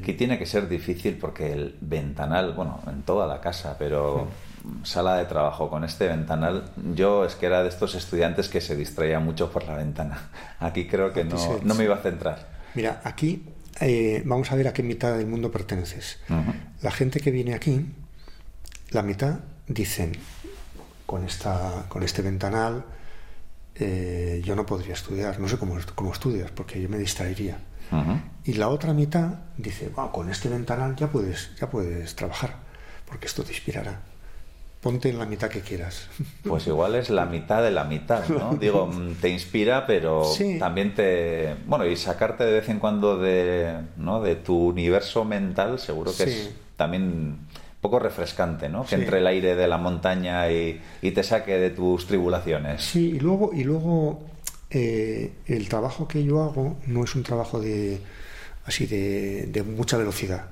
Aquí tiene que ser difícil porque el ventanal, bueno, en toda la casa, pero sala de trabajo con este ventanal, yo es que era de estos estudiantes que se distraía mucho por la ventana. Aquí creo que no, no me iba a centrar. Mira, aquí eh, vamos a ver a qué mitad del mundo perteneces. La gente que viene aquí, la mitad dicen, con, esta, con este ventanal, eh, yo no podría estudiar, no sé cómo, cómo estudias, porque yo me distraería. Y la otra mitad dice, con este ventanal ya puedes, ya puedes trabajar, porque esto te inspirará ponte en la mitad que quieras. Pues igual es la mitad de la mitad, ¿no? Digo, mm, te inspira, pero también te... Bueno, y sacarte de vez en cuando de, ¿no? de tu universo mental, seguro que es también un poco refrescante, ¿no? Que entre el aire de la montaña y, te saque de tus tribulaciones. Sí, y luego, y luego eh, el trabajo que yo hago no es un trabajo de así de, de mucha velocidad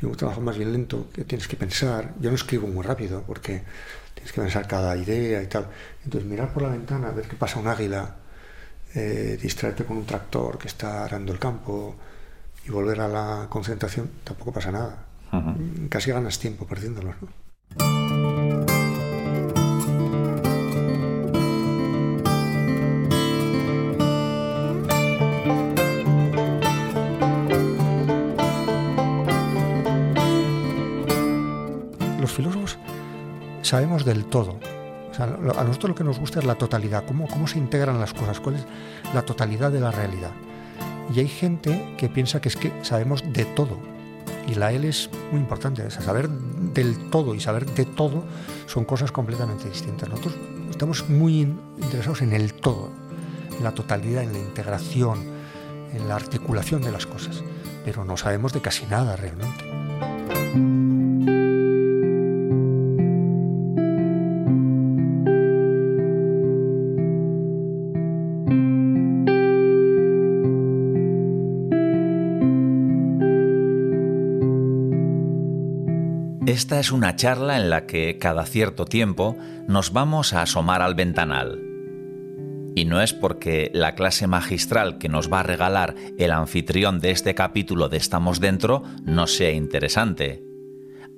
si un trabajo más bien lento, que tienes que pensar. Yo no escribo muy rápido porque tienes que pensar cada idea y tal. Entonces, mirar por la ventana, ver qué pasa un águila, eh, distraerte con un tractor que está arando el campo y volver a la concentración, tampoco pasa nada. Casi ganas tiempo perdiéndolos. ¿no? Sabemos del todo. a nosotros lo que nos gusta es la totalidad, cómo, cómo se integran las cosas, cuál es la totalidad de la realidad. Y hay gente que piensa que es que sabemos de todo. Y la L es muy importante. saber del todo y saber de todo son cosas completamente distintas. Nosotros estamos muy interesados en el todo, en la totalidad, en la integración, en la articulación de las cosas. Pero no sabemos de casi nada realmente. Es una charla en la que cada cierto tiempo nos vamos a asomar al ventanal. Y no es porque la clase magistral que nos va a regalar el anfitrión de este capítulo de Estamos Dentro no sea interesante.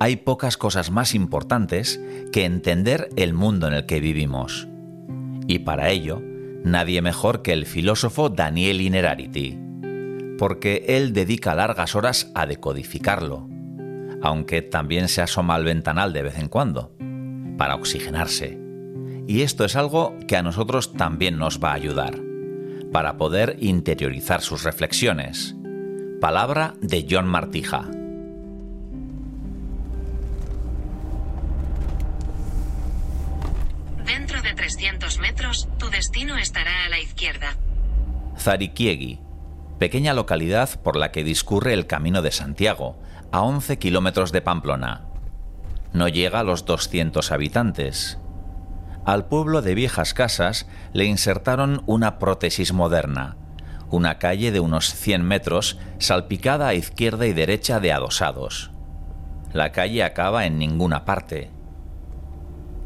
Hay pocas cosas más importantes que entender el mundo en el que vivimos. Y para ello, nadie mejor que el filósofo Daniel Inerarity, porque él dedica largas horas a decodificarlo aunque también se asoma al ventanal de vez en cuando, para oxigenarse. Y esto es algo que a nosotros también nos va a ayudar, para poder interiorizar sus reflexiones. Palabra de John Martija. Dentro de 300 metros, tu destino estará a la izquierda. Zarikiegi, pequeña localidad por la que discurre el Camino de Santiago, a 11 kilómetros de Pamplona. No llega a los 200 habitantes. Al pueblo de viejas casas le insertaron una prótesis moderna, una calle de unos 100 metros salpicada a izquierda y derecha de adosados. La calle acaba en ninguna parte.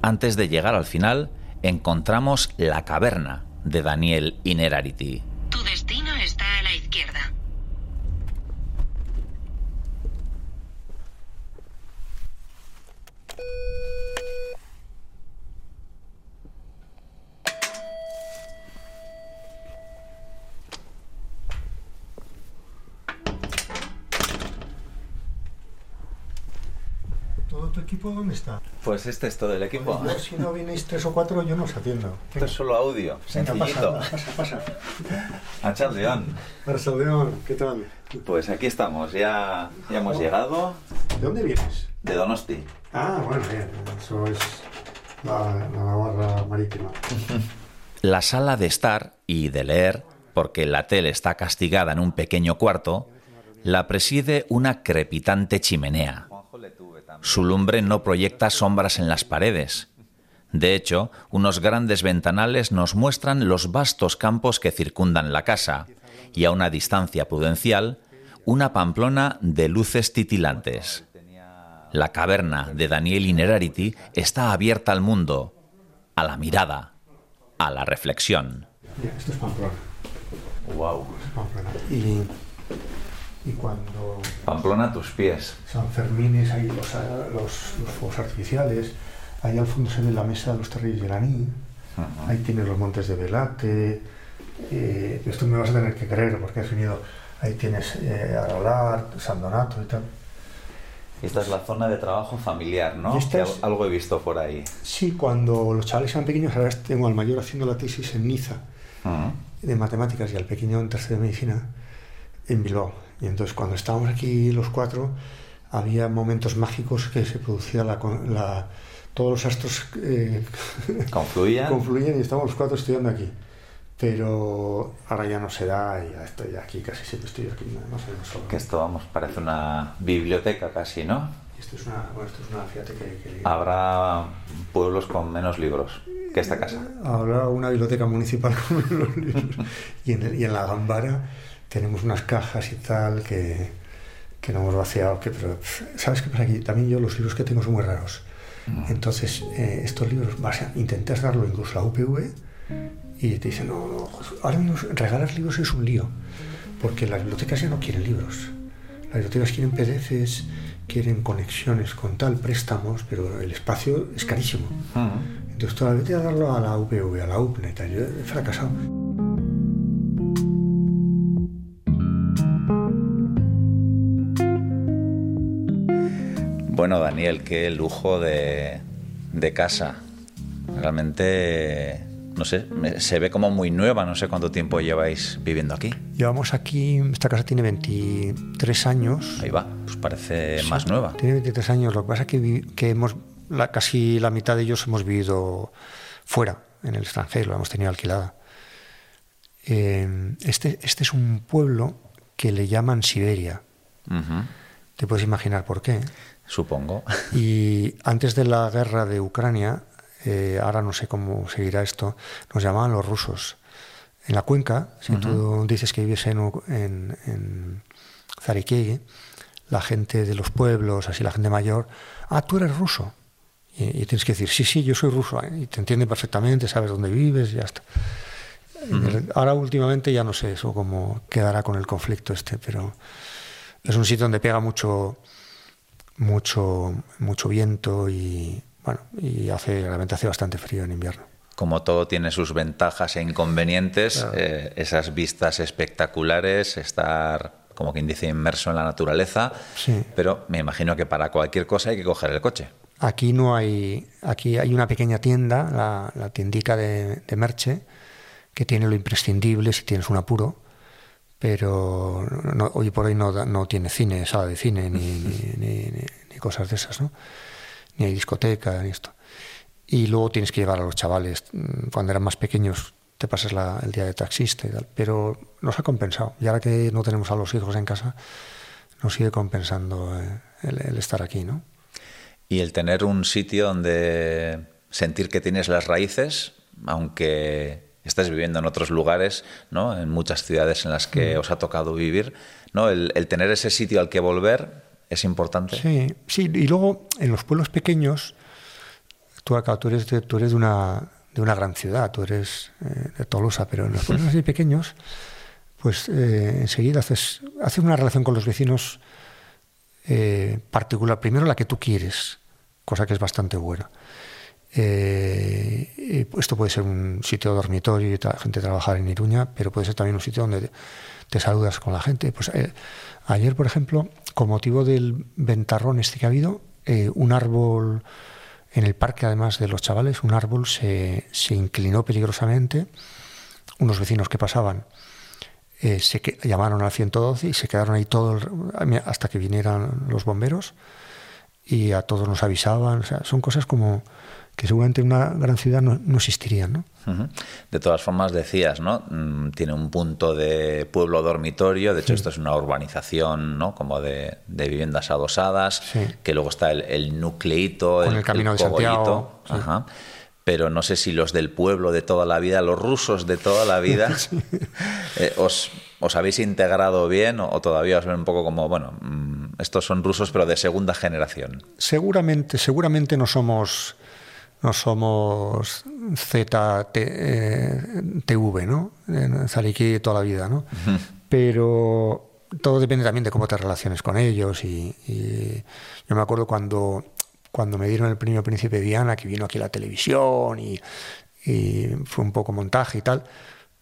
Antes de llegar al final, encontramos la caverna de Daniel Inerarity. Tu destino está a la izquierda. Equipo dónde está? Pues este es todo el equipo. si no vinéis tres o cuatro, yo no os atiendo. Esto es solo audio, sencillito. Pasa, pasa, A Charleón. ¿qué tal? Pues aquí estamos, ya, ya hemos llegado. ¿De dónde vienes? De Donosti. Ah, bueno, bien, eso es la, la Navarra marítima. La sala de estar y de leer, porque la tele está castigada en un pequeño cuarto, la preside una crepitante chimenea. Su lumbre no proyecta sombras en las paredes. De hecho, unos grandes ventanales nos muestran los vastos campos que circundan la casa y a una distancia prudencial, una pamplona de luces titilantes. La caverna de Daniel Inerarity está abierta al mundo, a la mirada, a la reflexión. esto es Pamplona. Wow. Y Y cuando Pamplona a tus pies. San Fermín es ahí los, los, los fuegos artificiales, ahí al fondo se ve la mesa de los terribles de Laní, Ujú. ahí tienes los montes de Velate, eh, esto me vas a tener que creer porque has venido, ahí tienes eh, Arolar, San Donato y tal. Esta es la zona de trabajo familiar, ¿no? Esta es- Algo he visto por ahí. Sí, cuando los chavales eran pequeños, ahora tengo al mayor haciendo la tesis en Niza de matemáticas y al pequeño en tercero de medicina en Bilbao. Y entonces cuando estábamos aquí los cuatro, había momentos mágicos que se producía la, la- todos los astros eh, Confluían. confluían y estábamos los cuatro estudiando aquí. Pero ahora ya no se da y ya estoy aquí, casi siempre estoy aquí, más o menos solo. Que esto, vamos, parece una biblioteca casi, ¿no? Esto es una, bueno, esto es una, fíjate que... que- Habrá pueblos con menos libros que esta casa. Habrá una biblioteca municipal con los libros. Y en, el- y en la Gambara tenemos unas cajas y tal que, que no hemos vaciado. Que, pero, ¿sabes qué pasa aquí? También yo los libros que tengo son muy raros. Entonces, eh, estos libros, vas a, intentas darlo incluso a la UPV y te dicen, no, no, ahora mismo regalar libros es un lío. Porque las bibliotecas ya no quieren libros. Las bibliotecas quieren PDFs, quieren conexiones con tal, préstamos, pero el espacio es carísimo. Ujú. Entonces, todavía vete a darlo a la UPV, a la UPNE, tal. Yo he fracasado. Bueno, Daniel, qué lujo de, de casa. Realmente, no sé, se ve como muy nueva. No sé cuánto tiempo lleváis viviendo aquí. Llevamos aquí, esta casa tiene 23 años. Ahí va, pues parece más nueva. Tiene 23 años. Lo que pasa es que, hemos, la, casi la mitad de ellos hemos vivido fuera, en el extranjero, la hemos tenido alquilada. Eh, este, este es un pueblo que le llaman Siberia. Te puedes imaginar por qué. Supongo. Y antes de la guerra de Ucrania, eh, ahora no sé cómo seguirá esto, nos llamaban los rusos. En la cuenca, si tú dices que vives en, en, la gente de los pueblos, así la gente mayor, ah, tú eres ruso. Y, y tienes que decir, sí, sí, yo soy ruso. ¿eh? Y te entiende perfectamente, sabes dónde vives, y ya está. Ahora últimamente ya no sé eso cómo quedará con el conflicto este, pero es un sitio donde pega mucho mucho mucho viento y bueno y hace realmente hace bastante frío en invierno Como todo tiene sus ventajas e inconvenientes, Claro. eh, esas vistas espectaculares, estar, como quien dice, inmerso en la naturaleza. Sí. Pero me imagino que para cualquier cosa hay que coger el coche. aquí no hay aquí hay una pequeña tienda la, la tiendica de, de Merche que tiene lo imprescindible si tienes un apuro pero no- hoy por hoy no, no tiene cine sala de cine ni, ni, ni- cosas de esas no ni hay discoteca ni esto. Y luego tienes que llevar a los chavales. Mm, cuando eran más pequeños te pasas la- el día de taxista y tal. Pero nos ha compensado. Y ahora que no tenemos a los hijos en casa nos sigue compensando eh, el, el estar aquí no Y el tener un sitio donde sentir que tienes las raíces, aunque estés viviendo en otros lugares, ¿no? en muchas ciudades en las que os ha tocado vivir, ¿no? el, el tener ese sitio al que volver es importante. Sí, sí, y luego en los pueblos pequeños, tú acá, tú eres de, tú eres de una de una gran ciudad, tú eres eh, de Tolosa, pero en los pueblos así pequeños, pues eh, enseguida haces, haces una relación con los vecinos eh, particular, primero la que tú quieres, cosa que es bastante buena. Eh, y esto puede ser un sitio dormitorio y la gente trabajar en Iruña, pero puede ser también un sitio donde te saludas con la gente. Pues eh, ayer, por ejemplo, con motivo del ventarrón este que ha habido, eh, un árbol en el parque, además de los chavales, un árbol se, se inclinó peligrosamente. Unos vecinos que pasaban eh, se que- llamaron al 112 y se quedaron ahí todo el- hasta que vinieran los bomberos y a todos nos avisaban. O sea, son cosas como que seguramente en una gran ciudad no, no existirían, ¿no? De todas formas, decías, ¿no? Mm, Tiene un punto de pueblo dormitorio, de hecho esto es una urbanización, ¿no? Como de, de viviendas adosadas, Sí. que luego está el, el nucleito, Con el Camino de Santiago, sí. Ajá. Pero no sé si los del pueblo de toda la vida, los rusos de toda la vida, eh, os, os habéis integrado bien o, o todavía os ven un poco como, bueno, mm, estos son rusos pero de segunda generación. Seguramente, seguramente no somos no somos ZTV, ¿no? En Zariquí toda la vida, ¿no? Pero todo depende también de cómo te relaciones con ellos. Y, yo me acuerdo cuando, cuando me dieron el premio Príncipe Diana, que vino aquí a la televisión y, fue un poco montaje y tal,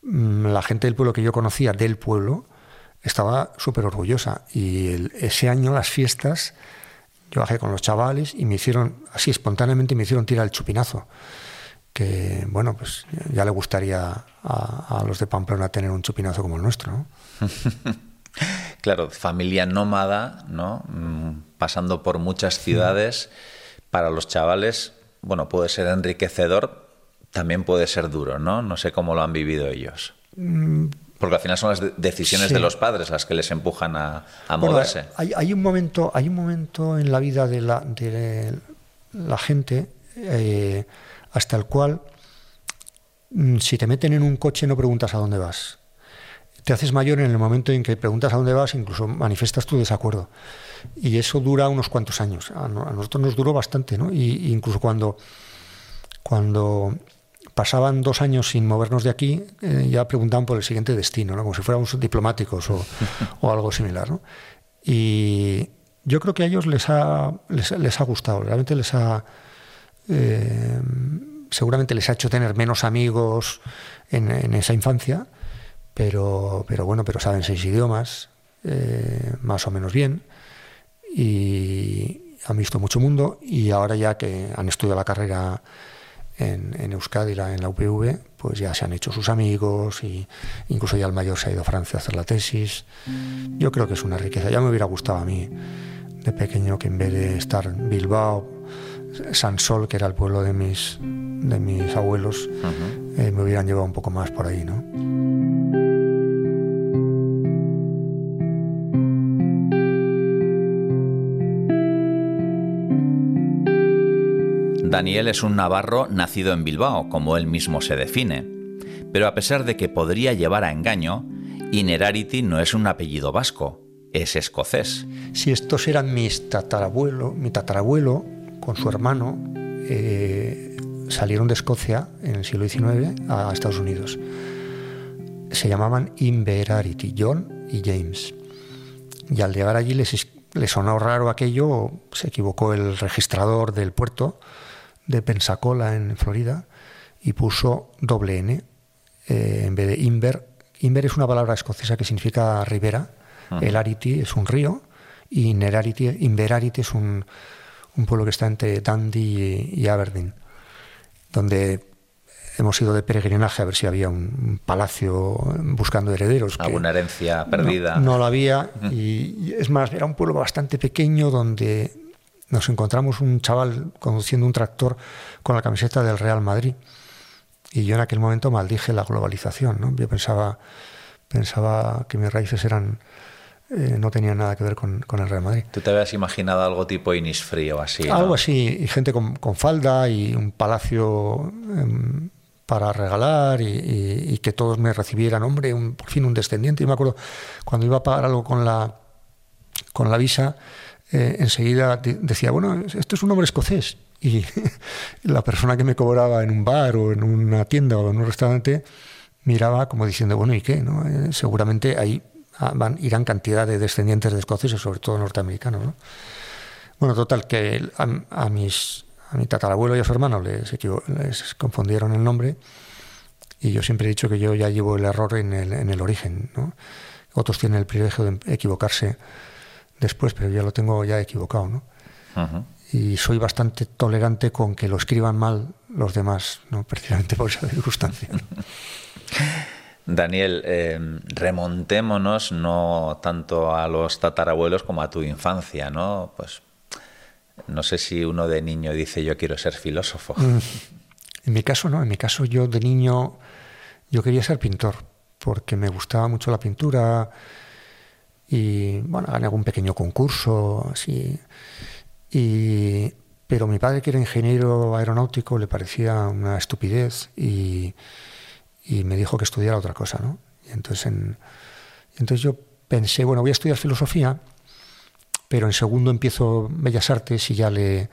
mm, la gente del pueblo que yo conocía, del pueblo, estaba súper orgullosa. Y ese año las fiestas, yo bajé con los chavales y me hicieron, así espontáneamente, me hicieron tirar el chupinazo que bueno, pues ya le gustaría a, los de Pamplona tener un chupinazo como el nuestro, ¿no? claro, familia nómada, ¿no? Mm, pasando por muchas ciudades, para los chavales, bueno, puede ser enriquecedor, también puede ser duro, ¿no? No sé cómo lo han vivido ellos. Porque al final son las decisiones de los padres las que les empujan a, moverse. Hay, un momento, hay un momento en la vida de la, de la gente eh, hasta el cual, mm, si te meten en un coche, no preguntas a dónde vas. Te haces mayor en el momento en que preguntas a dónde vas, incluso manifiestas tu desacuerdo. Y eso dura unos cuantos años. A, nosotros nos duró bastante, ¿no? Y, incluso cuando, cuando pasaban dos años sin movernos de aquí, eh, ya preguntaban por el siguiente destino, ¿no? como si fuéramos diplomáticos o, o algo similar. ¿no? Y yo creo que a ellos les ha, les, les ha gustado, realmente les ha, eh, seguramente les ha hecho tener menos amigos en, esa infancia, pero, pero bueno, pero saben seis idiomas, eh, más o menos bien, y han visto mucho mundo, y ahora ya que han estudiado la carrera en, en Euskadi, en la UPV, pues ya se han hecho sus amigos, y incluso ya el mayor se ha ido a Francia a hacer la tesis. Yo creo que es una riqueza. Ya me hubiera gustado a mí de pequeño que en vez de estar en Bilbao, Sansol, que era el pueblo de mis, de mis abuelos, eh, me hubieran llevado un poco más por ahí, ¿no? Daniel es un navarro nacido en Bilbao, como él mismo se define. Pero a pesar de que podría llevar a engaño, Inerarity no es un apellido vasco, es escocés. Si estos eran mis tatarabuelo, mi tatarabuelo con su hermano eh, salieron de Escocia en el siglo XIX a Estados Unidos. Se llamaban Inverarity, John y James. Y al llegar allí les, les sonó raro aquello, se equivocó el registrador del puerto de Pensacola en Florida y puso doble N eh, en vez de Inver. Inver es una palabra escocesa que significa ribera, el Arity es un río y Inverarity, Inverarity es un, un pueblo que está entre Dundee y Aberdeen, donde hemos ido de peregrinaje a ver si había un palacio buscando herederos. Alguna herencia perdida. No, lo había. Y, es más, era un pueblo bastante pequeño donde nos encontramos un chaval conduciendo un tractor con la camiseta del Real Madrid. Y yo en aquel momento maldije la globalización. ¿no? Yo pensaba, pensaba que mis raíces eran eh, no tenía nada que ver con, el Real Madrid. ¿Tú te habías imaginado algo tipo Inisfrío así? Algo así, y gente con, falda y un palacio em, para regalar y, que todos me recibieran, hombre, un, por fin un descendiente. Y me acuerdo cuando iba a pagar algo con la, con la visa, eh, enseguida decía, bueno, esto es un hombre escocés. Y la persona que me cobraba en un bar o en una tienda o en un restaurante miraba como diciendo, bueno, ¿y qué? ¿no? Eh, seguramente hay Ah, van, irán cantidad de descendientes de escoceses, sobre todo norteamericanos. ¿no? Bueno, total, que a, mis, a mi tatarabuelo y a su hermano les, les confundieron el nombre y yo siempre he dicho que yo ya llevo el error en el, en el origen. ¿no? Otros tienen el privilegio de equivocarse después, pero yo lo tengo ya equivocado. ¿no? Y soy bastante tolerante con que lo escriban mal los demás, ¿no? precisamente por esa circunstancia. Daniel, eh, remontémonos no tanto a los tatarabuelos como a tu infancia, ¿no? Pues no sé si uno de niño dice yo quiero ser filósofo. En mi caso no, en mi caso yo de niño yo quería ser pintor porque me gustaba mucho la pintura y bueno, gané algún pequeño concurso así. Y, pero mi padre que era ingeniero aeronáutico le parecía una estupidez y y me dijo que estudiara otra cosa, ¿no? Y entonces, entonces yo pensé, bueno, voy a estudiar filosofía, pero en segundo empiezo Bellas Artes y ya le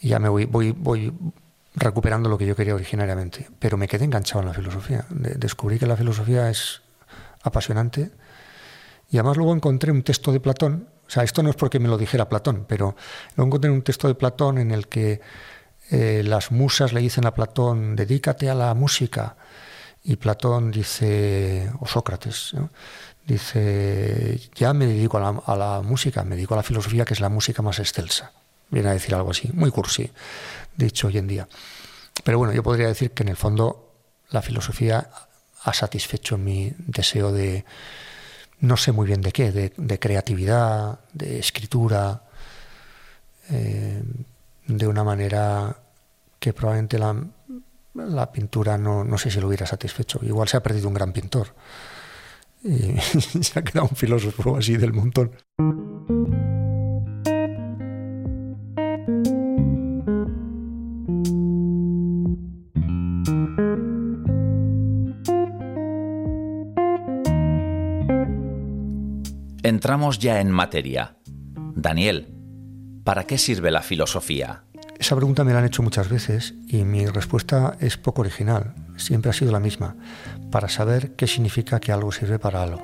ya me voy, voy, voy recuperando lo que yo quería originariamente. Pero me quedé enganchado en la filosofía. descubrí que la filosofía es apasionante Y además luego encontré un texto de Platón, o sea, esto no es porque me lo dijera Platón, pero luego encontré un texto de Platón en el que eh, las musas le dicen a Platón, dedícate a la música. Y Platón dice, o Sócrates, dice, ya me dedico a la, música, me dedico a la filosofía, que es la música más excelsa. Viene a decir algo así, muy cursi, dicho hoy en día. Pero bueno, yo podría decir que en el fondo la filosofía ha satisfecho mi deseo de, no sé muy bien de qué, de, creatividad, de escritura, eh, de una manera que probablemente la, la pintura no, no, sé si lo hubiera satisfecho. Igual se ha perdido un gran pintor y se ha quedado un filósofo así del montón. Entramos ya en materia. Daniel, ¿para qué sirve la filosofía? Esa pregunta me la han hecho muchas veces y mi respuesta es poco original, siempre ha sido la misma, para saber qué significa que algo sirve para algo.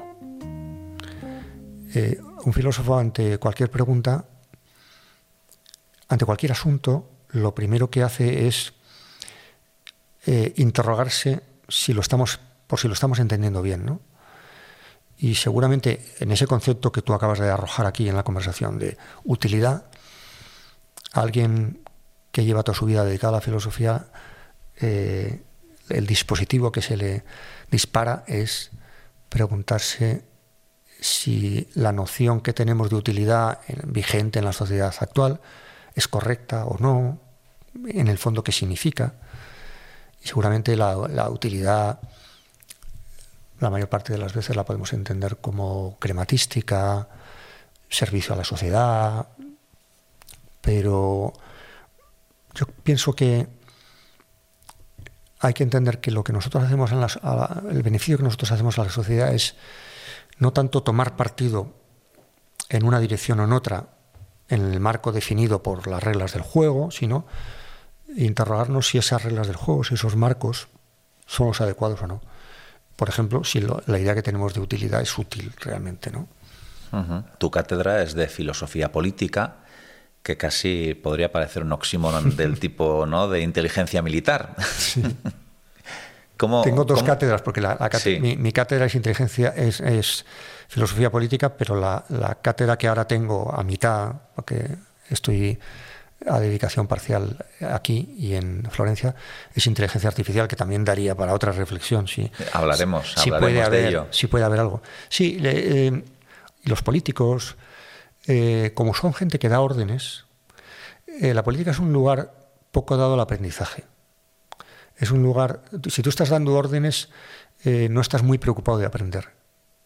Eh, un filósofo ante cualquier pregunta, ante cualquier asunto, lo primero que hace es eh, interrogarse si lo estamos, por si lo estamos entendiendo bien, ¿no? Y seguramente en ese concepto que tú acabas de arrojar aquí en la conversación de utilidad, alguien que lleva toda su vida dedicada a la filosofía, eh, el dispositivo que se le dispara es preguntarse si la noción que tenemos de utilidad vigente en la sociedad actual es correcta o no, en el fondo qué significa. Y seguramente la, la utilidad, la mayor parte de las veces la podemos entender como crematística, servicio a la sociedad, pero yo pienso que hay que entender que lo que nosotros hacemos en el beneficio que nosotros hacemos a la sociedad es no tanto tomar partido en una dirección o en otra en el marco definido por las reglas del juego, sino interrogarnos si esas reglas del juego, si esos marcos son los adecuados o no. Por ejemplo, si la idea que tenemos de utilidad es útil realmente, ¿no? Tu cátedra es de filosofía política que casi podría parecer un oxímoron del tipo ¿no? de inteligencia militar. Sí. Tengo dos cátedras, porque la, mi, cátedra es inteligencia, es, filosofía política, pero la, cátedra que ahora tengo a mitad, porque estoy a dedicación parcial aquí y en Florencia, es inteligencia artificial, que también daría para otra reflexión. Sí. Hablaremos, si, puede haber, de ello. Si puede haber algo. Sí, eh, los políticos, eh, como son gente que da órdenes, eh, la política es un lugar poco dado al aprendizaje. Es un lugar, si tú estás dando órdenes, no estás muy preocupado de aprender.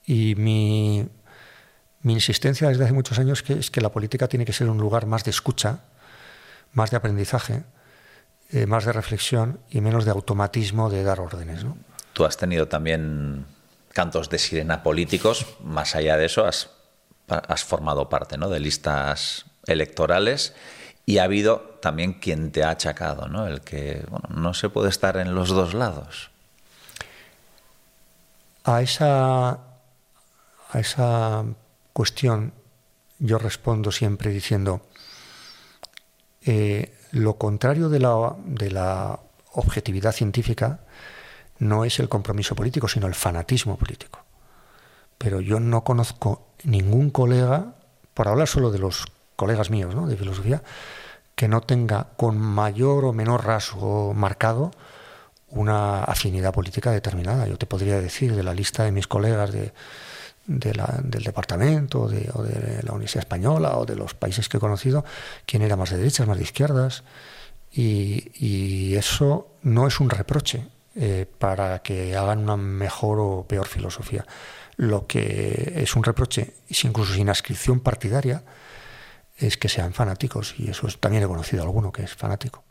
Y mi, insistencia desde hace muchos años que, es que la política tiene que ser un lugar más de escucha, más de aprendizaje, más de reflexión y menos de automatismo de dar órdenes. Tú has tenido también cantos de sirena políticos, más allá de eso has has formado parte ¿no? de listas electorales y ha habido también quien te ha achacado, ¿no? el que bueno, no se puede estar en los dos lados. A esa, a esa cuestión yo respondo siempre diciendo, eh, lo contrario de la, de la objetividad científica no es el compromiso político, sino el fanatismo político. Pero yo no conozco ningún colega, por hablar solo de los colegas míos ¿no? de filosofía, que no tenga con mayor o menor rasgo marcado una afinidad política determinada. Yo te podría decir de la lista de mis colegas de, del departamento de, o de la Universidad Española o de los países que he conocido, quién era más de derechas, más de izquierdas. Y, eso no es un reproche eh, para que hagan una mejor o peor filosofía. Lo que es un reproche, incluso sin ascripción partidaria, es que sean fanáticos, y eso también he conocido a alguno que es fanático.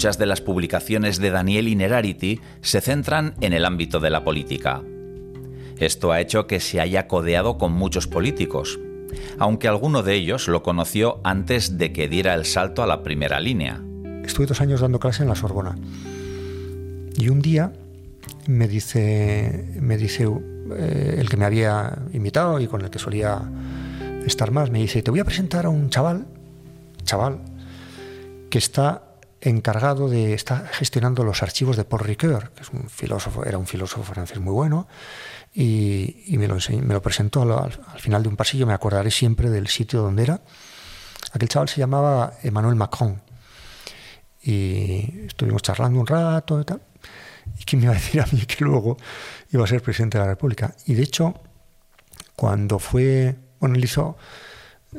Muchas de las publicaciones de Daniel Inerarity se centran en el ámbito de la política. Esto ha hecho que se haya codeado con muchos políticos, aunque alguno de ellos lo conoció antes de que diera el salto a la primera línea. Estuve dos años dando clase en la Sorbona y un día me dice, me dice eh, el que me había invitado y con el que solía estar más, me dice, te voy a presentar a un chaval, chaval, que está encargado de, está gestionando los archivos de Paul Ricoeur, que es un filósofo, era un filósofo francés muy bueno, y, me, lo me lo presentó al, final de un pasillo, me acordaré siempre del sitio donde era. Aquel chaval se llamaba Emmanuel Macron, y estuvimos charlando un rato y tal. ¿Y quién me iba a decir a mí que luego iba a ser presidente de la República? Y de hecho, cuando fue, bueno, él hizo,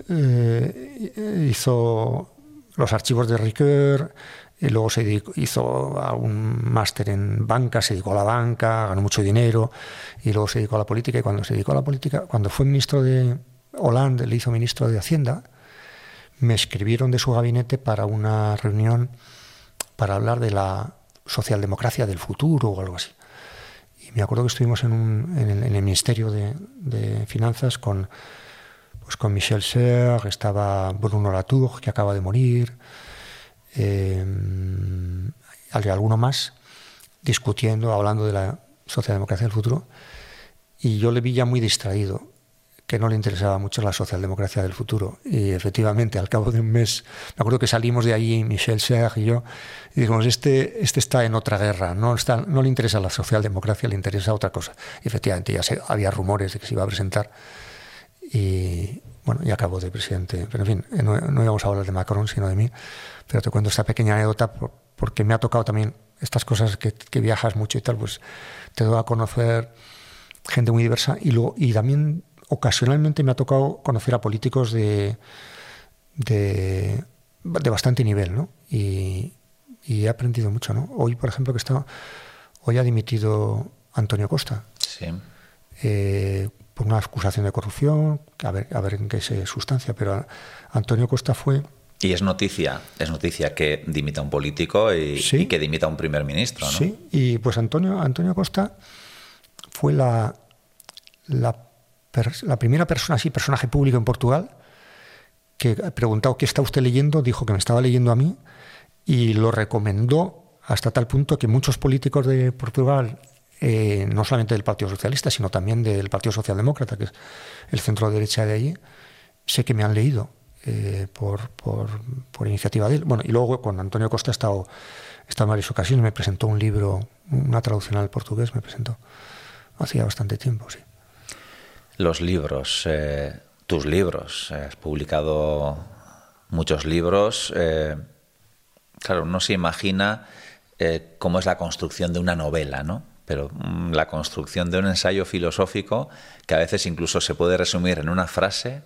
eh, hizo los archivos de Ricoeur, y luego se hizo un máster en banca, se dedicó a la banca, ganó mucho dinero, y luego se dedicó a la política. Y cuando se dedicó a la política, cuando fue ministro de Hollande, le hizo ministro de Hacienda, me escribieron de su gabinete para una reunión para hablar de la socialdemocracia del futuro o algo así. Y me acuerdo que estuvimos en, el, Ministerio de, Finanzas con, pues con Michel Serres, estaba Bruno Latour, que acaba de morir, eh, alguno más, discutiendo, hablando de la socialdemocracia del futuro. Y yo le vi ya muy distraído que no le interesaba mucho la socialdemocracia del futuro. Y efectivamente, al cabo de un mes, me acuerdo que salimos de allí, Michel Serres y yo, y dijimos, este, este está en otra guerra, no, está, no le interesa la socialdemocracia, le interesa otra cosa. Y efectivamente, ya había rumores de que se iba a presentar. Y bueno, y acabó de presidente. Pero en fin, eh, no, no, íbamos a hablar de Macron, sino de mí. Pero te cuento esta pequeña anécdota porque me ha tocado también estas cosas que, que viajas mucho y tal, pues te doy a conocer gente muy diversa y, luego, y también ocasionalmente me ha tocado conocer a políticos de, de, bastante nivel, ¿no? Y, he aprendido mucho, ¿no? Hoy, por ejemplo, que está, hoy ha dimitido Antonio Costa. Sí. Eh, por una acusación de corrupción, a ver, a ver en qué se sustancia, pero Antonio Costa fue... Y es noticia, es noticia que dimita un político y, y, que dimita un primer ministro, ¿no? Sí, y pues Antonio, Antonio Costa fue la, la la primera persona, así, personaje público en Portugal, que preguntado qué está usted leyendo, dijo que me estaba leyendo a mí y lo recomendó hasta tal punto que muchos políticos de Portugal, eh, no solamente del Partido Socialista, sino también del Partido Socialdemócrata, que es el centro derecha de allí, sé que me han leído eh, por, por, iniciativa de él. Bueno, y luego con Antonio Costa he estado, he en varias ocasiones, me presentó un libro, una traducción al portugués, me presentó. Hacía bastante tiempo, sí los libros, eh, tus libros. Has publicado muchos libros. Claro, uno se imagina cómo es la construcción de una novela, ¿no? Pero mm, la construcción de un ensayo filosófico que a veces incluso se puede resumir en una frase,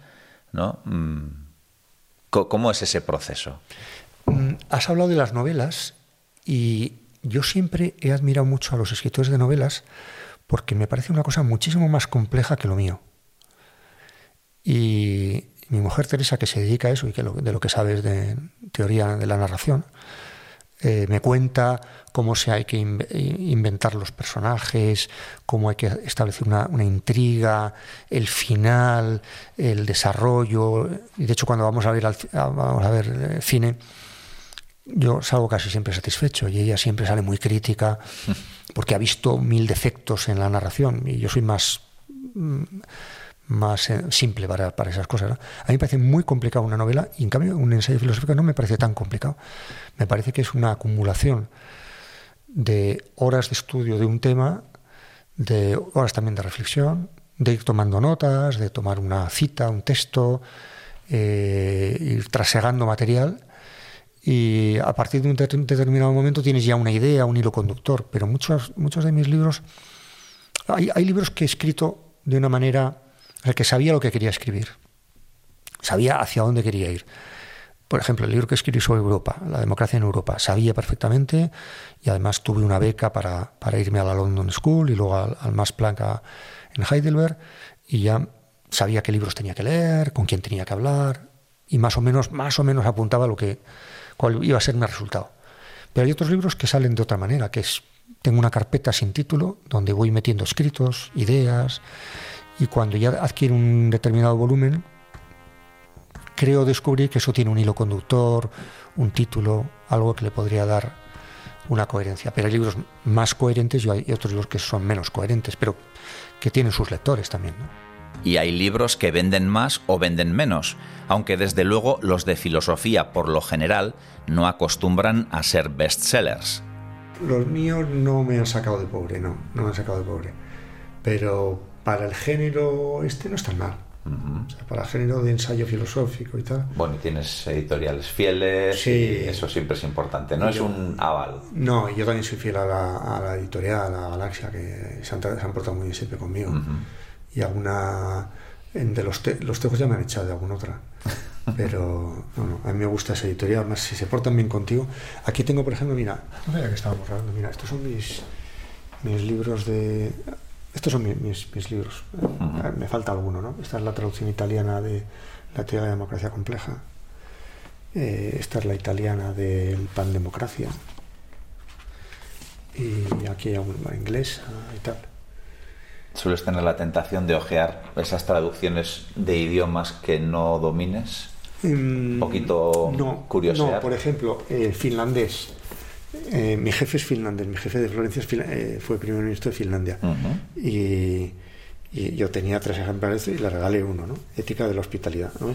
¿no? Mm, ¿Cómo es ese proceso? Mm, has hablado de las novelas y yo siempre he admirado mucho a los escritores de novelas porque me parece una cosa muchísimo más compleja que lo mío. Y mi mujer Teresa, que se dedica a eso y que de lo que sabes de teoría de la narración, eh, me cuenta cómo se hay que inventar los personajes, cómo hay que establecer una, intriga, el final, el desarrollo. Y de hecho, cuando vamos a ver, vamos a ver eh, cine, yo salgo casi siempre satisfecho y ella siempre sale muy crítica porque ha visto mil defectos en la narración y yo soy más, mm, más eh, simple para, esas cosas. A mí me parece muy complicado una novela y en cambio un ensayo filosófico no me parece tan complicado. Me parece que es una acumulación de horas de estudio de un tema, de horas también de reflexión, de ir tomando notas, de tomar una cita, un texto, eh, ir trasegando material y a partir de un determinado momento tienes ya una idea, un hilo conductor, pero muchos, muchos de mis libros, hay, hay libros que he escrito de una manera en la que sabía lo que quería escribir, sabía hacia dónde quería ir. Por ejemplo, el libro que escribí sobre Europa, la democracia en Europa, sabía perfectamente y además tuve una beca para, para irme a la London School y luego al, al Max Planck en Heidelberg y ya sabía qué libros tenía que leer, con quién tenía que hablar y más o menos, más o menos apuntaba lo que, cuál iba a ser mi resultado. Pero hay otros libros que salen de otra manera, que es, tengo una carpeta sin título donde voy metiendo escritos, ideas, y cuando ya adquiere un determinado volumen, creo descubrir que eso tiene un hilo conductor, un título, algo que le podría dar una coherencia. Pero hay libros más coherentes y hay otros libros que son menos coherentes, pero que tienen sus lectores también. Y hay libros que venden más o venden menos, aunque desde luego los de filosofía por lo general no acostumbran a ser bestsellers. Los míos no me han sacado de pobre, no, no me han sacado de pobre. Pero para el género este no está mal. para el género de ensayo filosófico y tal. Bueno, y tienes editoriales fieles, sí, y eso siempre es importante, no es un aval. No, yo también soy fiel a la, editorial, a la Galaxia, que se han, portado muy bien siempre conmigo. Y alguna. De los, los tejos ya me han echado de alguna otra. Pero no, no, a mí me gusta esa editorial, además si se portan bien contigo. Aquí tengo, por ejemplo, mira, no que estábamos hablando, mira, estos son mis, mis libros de... Estos son mis, mis, libros, me falta alguno, ¿no? Esta es la traducción italiana de La teoría de la democracia compleja. Eh, esta es la italiana del pan democracia. Y aquí hay una inglesa y tal sueles tener la tentación de ojear esas traducciones de idiomas que no domines? Un mm, poquito no. No, por ejemplo, el finlandés. Eh, mi jefe es finlandés, mi jefe de Florencia eh, fue primer ministro de Finlandia. y, yo tenía tres ejemplares y le regalé uno, ¿no? Ética de la hospitalidad. ¿no?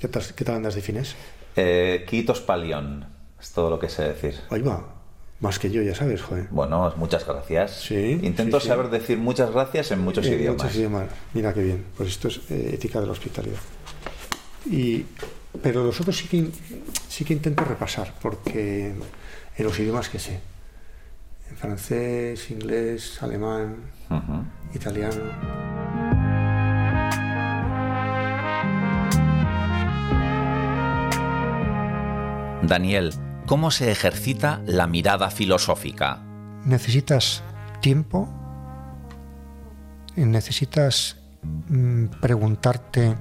¿Qué, tal, ¿Qué tal andas de fines? Eh, Palión, es todo lo que sé decir. Ahí va, más que yo, ya sabes, joder. Bueno, muchas gracias. Sí. Intento saber decir muchas gracias en muchos idiomas. Muchos idiomas. Mira qué bien. Pues esto es eh, ética de la hospitalidad. Y, pero los otros sí que, sí que intento repasar, porque en los idiomas que sé. En francés, inglés, alemán, italiano. Daniel, ¿Cómo se ejercita la mirada filosófica? Necesitas tiempo, necesitas mm, preguntarte,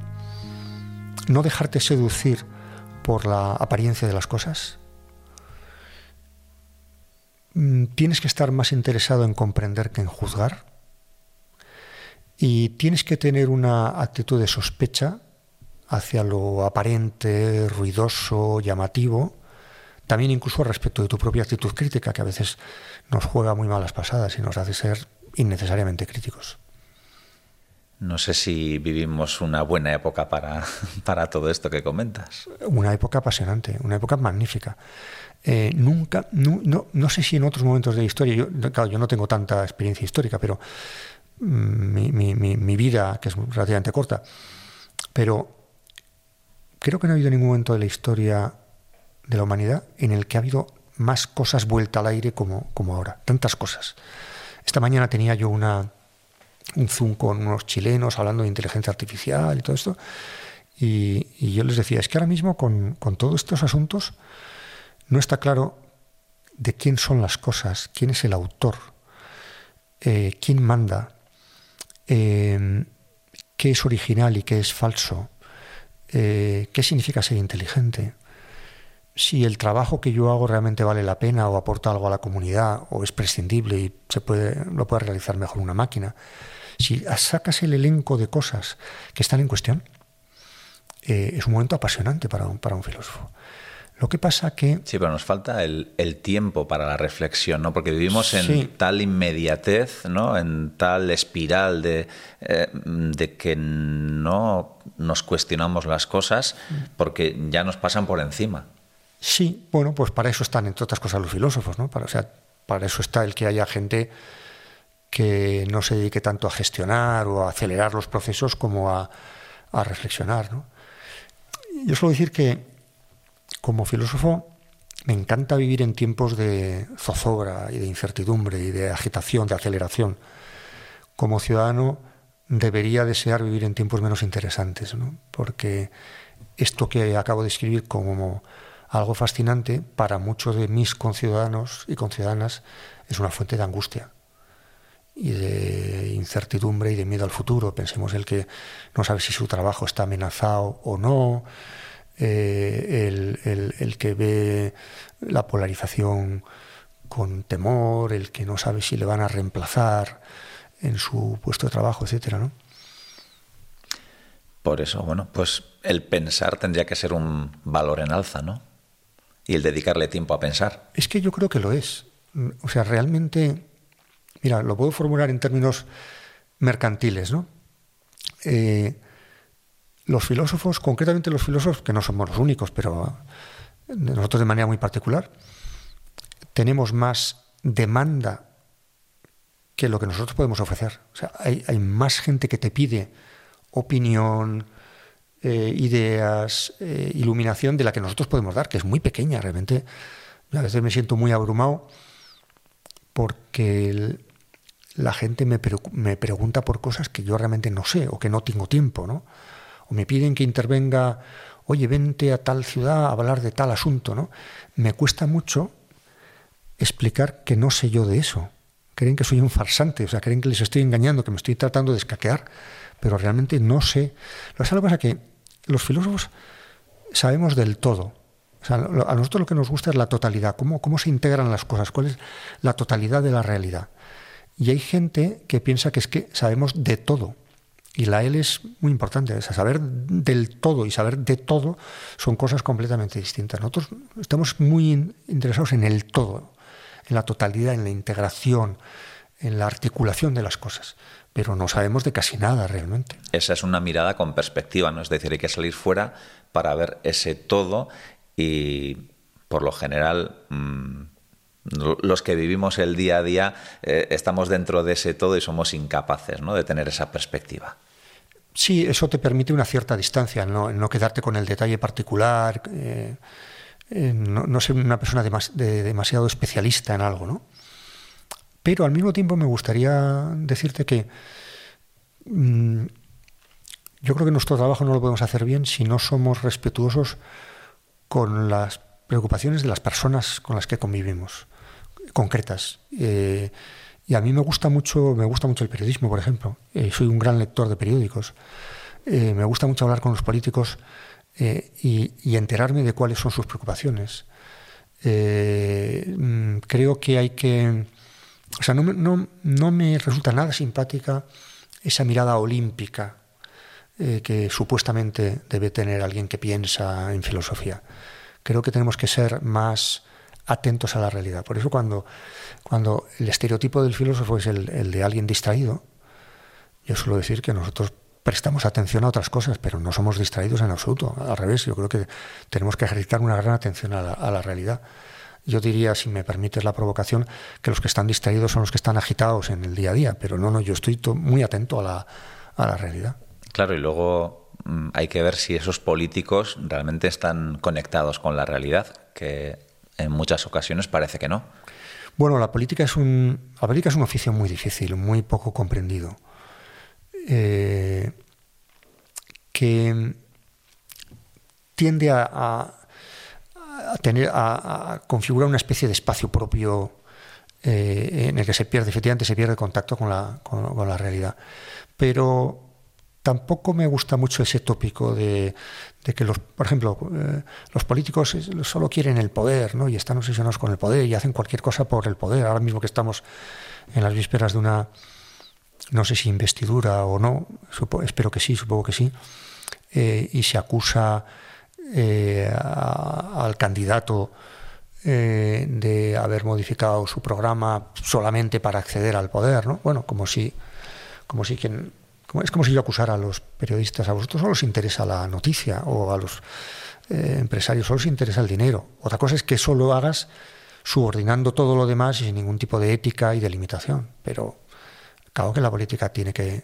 no dejarte seducir por la apariencia de las cosas. Mm, tienes que estar más interesado en comprender que en juzgar. Y tienes que tener una actitud de sospecha hacia lo aparente, ruidoso, llamativo, también incluso respecto de tu propia actitud crítica, que a veces nos juega muy malas pasadas y nos hace ser innecesariamente críticos. No sé si vivimos una buena época para, para todo esto que comentas. Una época apasionante, una época magnífica. Eh, nunca, no, no, sé si en otros momentos de la historia, yo, claro, yo no tengo tanta experiencia histórica, pero mm, mi, mi vida, que es relativamente corta, pero creo que no ha habido ningún momento de la historia de la humanidad en el que ha habido más cosas vuelta al aire como, como ahora, tantas cosas. Esta mañana tenía yo una, un Zoom con unos chilenos hablando de inteligencia artificial y todo esto, y, yo les decía, es que ahora mismo con, todos estos asuntos no está claro de quién son las cosas, quién es el autor, eh, quién manda, eh, qué es original y qué es falso, eh, qué significa ser inteligente si el trabajo que yo hago realmente vale la pena o aporta algo a la comunidad o es prescindible y se puede, lo puede realizar mejor una máquina. Si sacas el elenco de cosas que están en cuestión, eh, es un momento apasionante para un, para un filósofo. Lo que pasa que... Sí, pero nos falta el, tiempo para la reflexión, ¿no? Porque vivimos en tal inmediatez, ¿no? En tal espiral de, eh, de que no nos cuestionamos las cosas porque ya nos pasan por encima. Sí, bueno, pues para eso están, entre otras cosas, los filósofos, ¿no? Para, o sea, para eso está el que haya gente que no se dedique tanto a gestionar o a acelerar los procesos como a, a reflexionar, ¿no? Yo suelo decir que, como filósofo, me encanta vivir en tiempos de zozobra y de incertidumbre y de agitación, de aceleración. Como ciudadano debería desear vivir en tiempos menos interesantes, ¿no? porque esto que acabo de escribir como algo fascinante para muchos de mis conciudadanos y conciudadanas es una fuente de angustia y de incertidumbre y de miedo al futuro. Pensemos el que no sabe si su trabajo está amenazado o no, eh, el, el, que ve la polarización con temor, el que no sabe si le van a reemplazar en su puesto de trabajo, etcétera, ¿no? Por eso, bueno, pues el pensar tendría que ser un valor en alza, ¿no? Y el dedicarle tiempo a pensar. Es que yo creo que lo es. O sea, realmente, mira, lo puedo formular en términos mercantiles, ¿no? Eh, los filósofos, concretamente los filósofos, que no somos los únicos, pero nosotros de manera muy particular, tenemos más demanda que lo que nosotros podemos ofrecer. O sea, hay, más gente que te pide opinión, eh, ideas, eh, iluminación de la que nosotros podemos dar, que es muy pequeña realmente. A veces me siento muy abrumado porque la gente me, me, pregunta por cosas que yo realmente no sé o que no tengo tiempo, ¿no? O me piden que intervenga, oye, vente a tal ciudad a hablar de tal asunto, ¿no? Me cuesta mucho explicar que no sé yo de eso. Creen que soy un farsante, o sea, creen que les estoy engañando, que me estoy tratando de escaquear, pero realmente no sé. Lo que pasa es que los filósofos sabemos del todo. O sea, a nosotros lo que nos gusta es la totalidad, cómo, cómo se integran las cosas, cuál es la totalidad de la realidad. Y hay gente que piensa que es que sabemos de todo. Y la L es muy importante. O saber del todo y saber de todo son cosas completamente distintas. Nosotros estamos muy interesados en el todo en la totalidad, en la integración, en la articulación de las cosas, pero no sabemos de casi nada realmente. Esa es una mirada con perspectiva, ¿no? Es decir, hay que salir fuera para ver ese todo y por lo general mm, los que vivimos el día a día eh, estamos dentro de ese todo y somos incapaces ¿no? de tener esa perspectiva. Sí, eso te permite una cierta distancia, no, no quedarte con el detalle particular. Eh, eh, no, ser una persona demasiado especialista en algo, ¿no? Pero al mismo tiempo me gustaría decirte que mm, yo creo que nuestro trabajo no lo podemos hacer bien si no somos respetuosos con las preocupaciones de las personas con las que convivimos, concretas. Eh, y a mí me gusta mucho, me gusta mucho el periodismo, por ejemplo. Eh, soy un gran lector de periódicos. me gusta mucho hablar con los políticos eh, y, enterarme de cuáles son sus preocupaciones. Eh, mm, creo que hay que... O sea, no, no, me resulta nada simpática esa mirada olímpica eh, que supuestamente debe tener alguien que piensa en filosofía. Creo que tenemos que ser más atentos a la realidad. Por eso cuando, cuando el estereotipo del filósofo es el de alguien distraído, yo suelo decir que nosotros prestamos atención a otras cosas, pero no somos distraídos en absoluto. Al revés, yo creo que tenemos que ejercitar una gran atención a la, realidad. Yo diría, si me permites la provocación, que los que están distraídos son los que están agitados en el día a día, pero no, no, yo estoy muy atento a la, a la realidad. Claro, y luego mm, hay que ver si esos políticos realmente están conectados con la realidad, que en muchas ocasiones parece que no. Bueno, la política es un, la política es un oficio muy difícil, muy poco comprendido. Eh, que tiende a, tener a, configurar una especie de espacio propio eh, en el que se pierde efectivamente se pierde contacto con la, con, la realidad pero tampoco me gusta mucho ese tópico de, que los por ejemplo eh, los políticos solo quieren el poder ¿no? y están obsesionados con el poder y hacen cualquier cosa por el poder ahora mismo que estamos en las vísperas de una no sé si investidura o no, espero que sí, supongo que sí, eh, y se acusa eh, al candidato eh, de haber modificado su programa solamente para acceder al poder, ¿no? Bueno, como si, como si quien, es como si yo acusara a los periodistas, a vosotros solo os interesa la noticia o a los empresarios solo os interesa el dinero. Otra cosa es que eso lo hagas subordinando todo lo demás y sin ningún tipo de ética y de limitación, pero Claro que la política tiene que,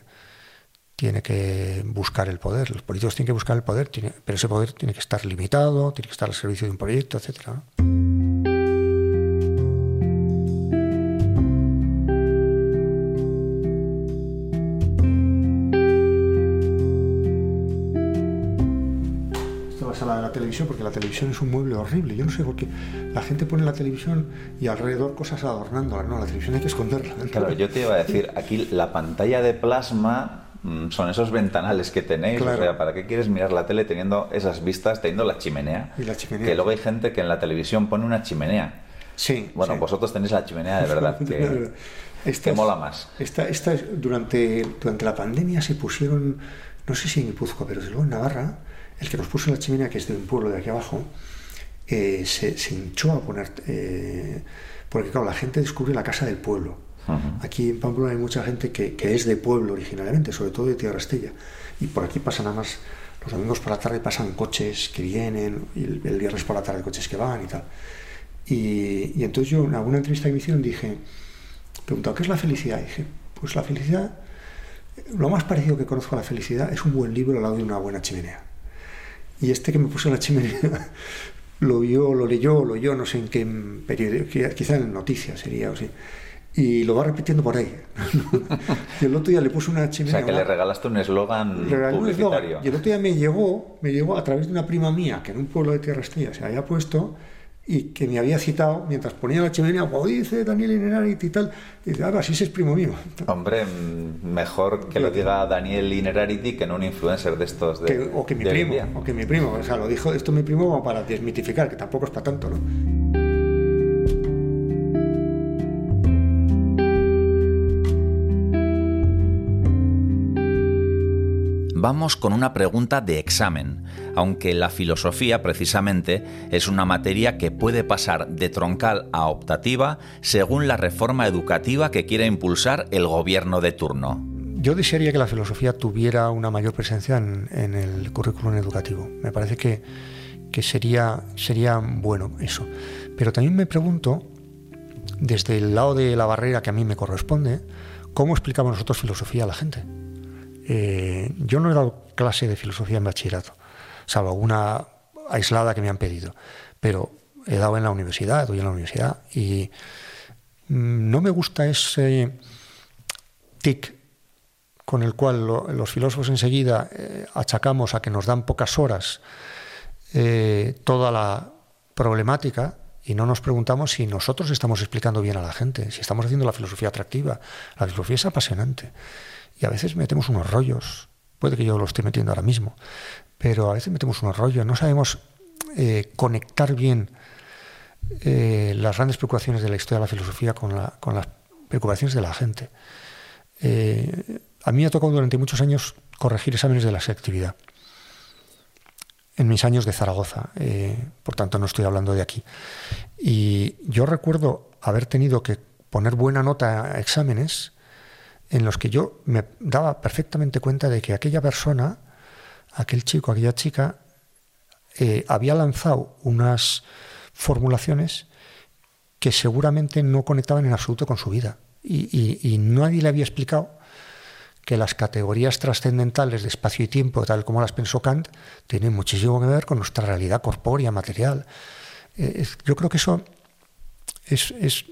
tiene que buscar el poder, los políticos tienen que buscar el poder, pero ese poder tiene que estar limitado, tiene que estar al servicio de un proyecto, etcétera. televisión, porque la televisión es un mueble horrible. Yo no sé por qué la gente pone la televisión y alrededor cosas adornándola. No, la televisión hay que esconderla. Claro, yo te iba a decir, aquí la pantalla de plasma son esos ventanales que tenéis. O sea, ¿para qué quieres mirar la tele teniendo esas vistas, teniendo la chimenea? Y la chimenea. Que luego hay gente que en la televisión pone una chimenea. Sí. Bueno, vosotros tenéis la chimenea de verdad. que, esta mola más. Esta, esta durante, durante la pandemia se pusieron, no sé si en Guipúzcoa, pero desde luego en Navarra, el que nos puso la chimenea, que es de un pueblo de aquí abajo, eh, se, hinchó a poner... Eh, porque claro, la gente descubrió la casa del pueblo. Aquí en Pamplona hay mucha gente que, es de pueblo originalmente, sobre todo de Tierra Estella. Y por aquí pasan nada más, los domingos por la tarde pasan coches que vienen, y el, viernes por la tarde coches que van y tal. Y, entonces yo en alguna entrevista que me dije, preguntado, ¿qué es la felicidad? Y dije, pues la felicidad, lo más parecido que conozco a la felicidad es un buen libro al lado de una buena chimenea. Y este que me puso en la chimenea lo vio, lo leyó, lo oyó, no sé en qué periodo, quizá en noticias sería o sí. Y lo va repitiendo por ahí. y el otro día le puso una chimenea. O sea, que le regalaste un eslogan publicitario. y el otro día me llegó, me llegó a través de una prima mía que en un pueblo de Tierra Estrella se había puesto y que me había citado mientras ponía la chimenea, como dice Daniel Inerarity y tal, y dice, ah, sí es primo mío. Hombre, mejor que lo diga Daniel Inerarity que no un influencer de estos de, O que mi primo, o que mi primo, o sea, lo dijo esto mi primo como para desmitificar, que tampoco es para tanto, ¿no? Vamos con una pregunta de examen aunque la filosofía precisamente es una materia que puede pasar de troncal a optativa según la reforma educativa que quiera impulsar el gobierno de turno. Yo desearía que la filosofía tuviera una mayor presencia en, el currículum educativo. Me parece que, sería, sería bueno eso. Pero también me pregunto, desde el lado de la barrera que a mí me corresponde, ¿cómo explicamos nosotros filosofía a la gente? Eh, yo no he dado clase de filosofía en bachillerato salvo alguna aislada que me han pedido. Pero he dado en la universidad, doy en la universidad, y mm, no me gusta ese tic con el cual los filósofos enseguida eh, achacamos a que nos dan pocas horas eh, toda la problemática y no nos preguntamos si nosotros estamos explicando bien a la gente, si estamos haciendo la filosofía atractiva. La filosofía es apasionante y a veces metemos unos rollos, puede que yo lo esté metiendo ahora mismo, pero a veces metemos un rollo, no sabemos eh, conectar bien eh, las grandes preocupaciones de la historia de la filosofía con, las preocupaciones de la gente. Eh, a mí me ha tocado durante muchos años corregir exámenes de la selectividad, en mis años de Zaragoza, por tanto no estoy hablando de aquí. Y yo recuerdo haber tenido que poner buena nota a exámenes en los que yo me daba perfectamente cuenta de que aquella persona aquel chico, aquella chica, eh, había lanzado unas formulaciones que seguramente no conectaban en absoluto con su vida. Y, nadie le había explicado que las categorías trascendentales de espacio y tiempo, tal como las pensó Kant, tienen muchísimo que ver con nuestra realidad corpórea, material. Eh, yo creo que eso es, es,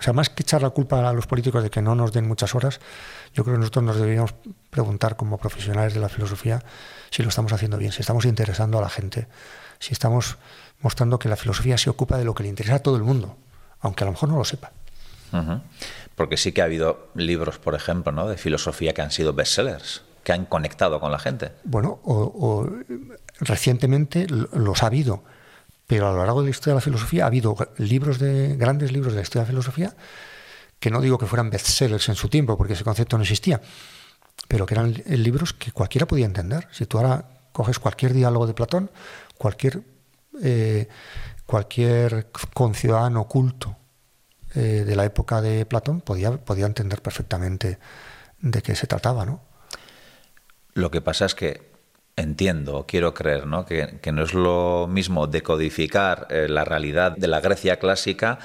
o sea, más que echar la culpa a los políticos de que no nos den muchas horas, yo creo que nosotros nos deberíamos preguntar como profesionales de la filosofía si lo estamos haciendo bien, si estamos interesando a la gente, si estamos mostrando que la filosofía se ocupa de lo que le interesa a todo el mundo, aunque a lo mejor no lo sepa. Porque sí que ha habido libros, por ejemplo, ¿no? de filosofía que han sido bestsellers, que han conectado con la gente. Bueno, o, recientemente los ha habido, pero a lo largo de la historia de la filosofía ha habido libros de grandes libros de la historia de la filosofía que no digo que fueran bestsellers en su tiempo, porque ese concepto no existía, pero que eran libros que cualquiera podía entender. Si tú ahora coges cualquier diálogo de Platón, cualquier, eh, cualquier conciudadano culto eh, de la época de Platón podía, podía entender perfectamente de qué se trataba, ¿no? Lo que pasa es que entiendo, quiero creer, ¿no? Que, no es lo mismo decodificar eh, la realidad de la Grecia clásica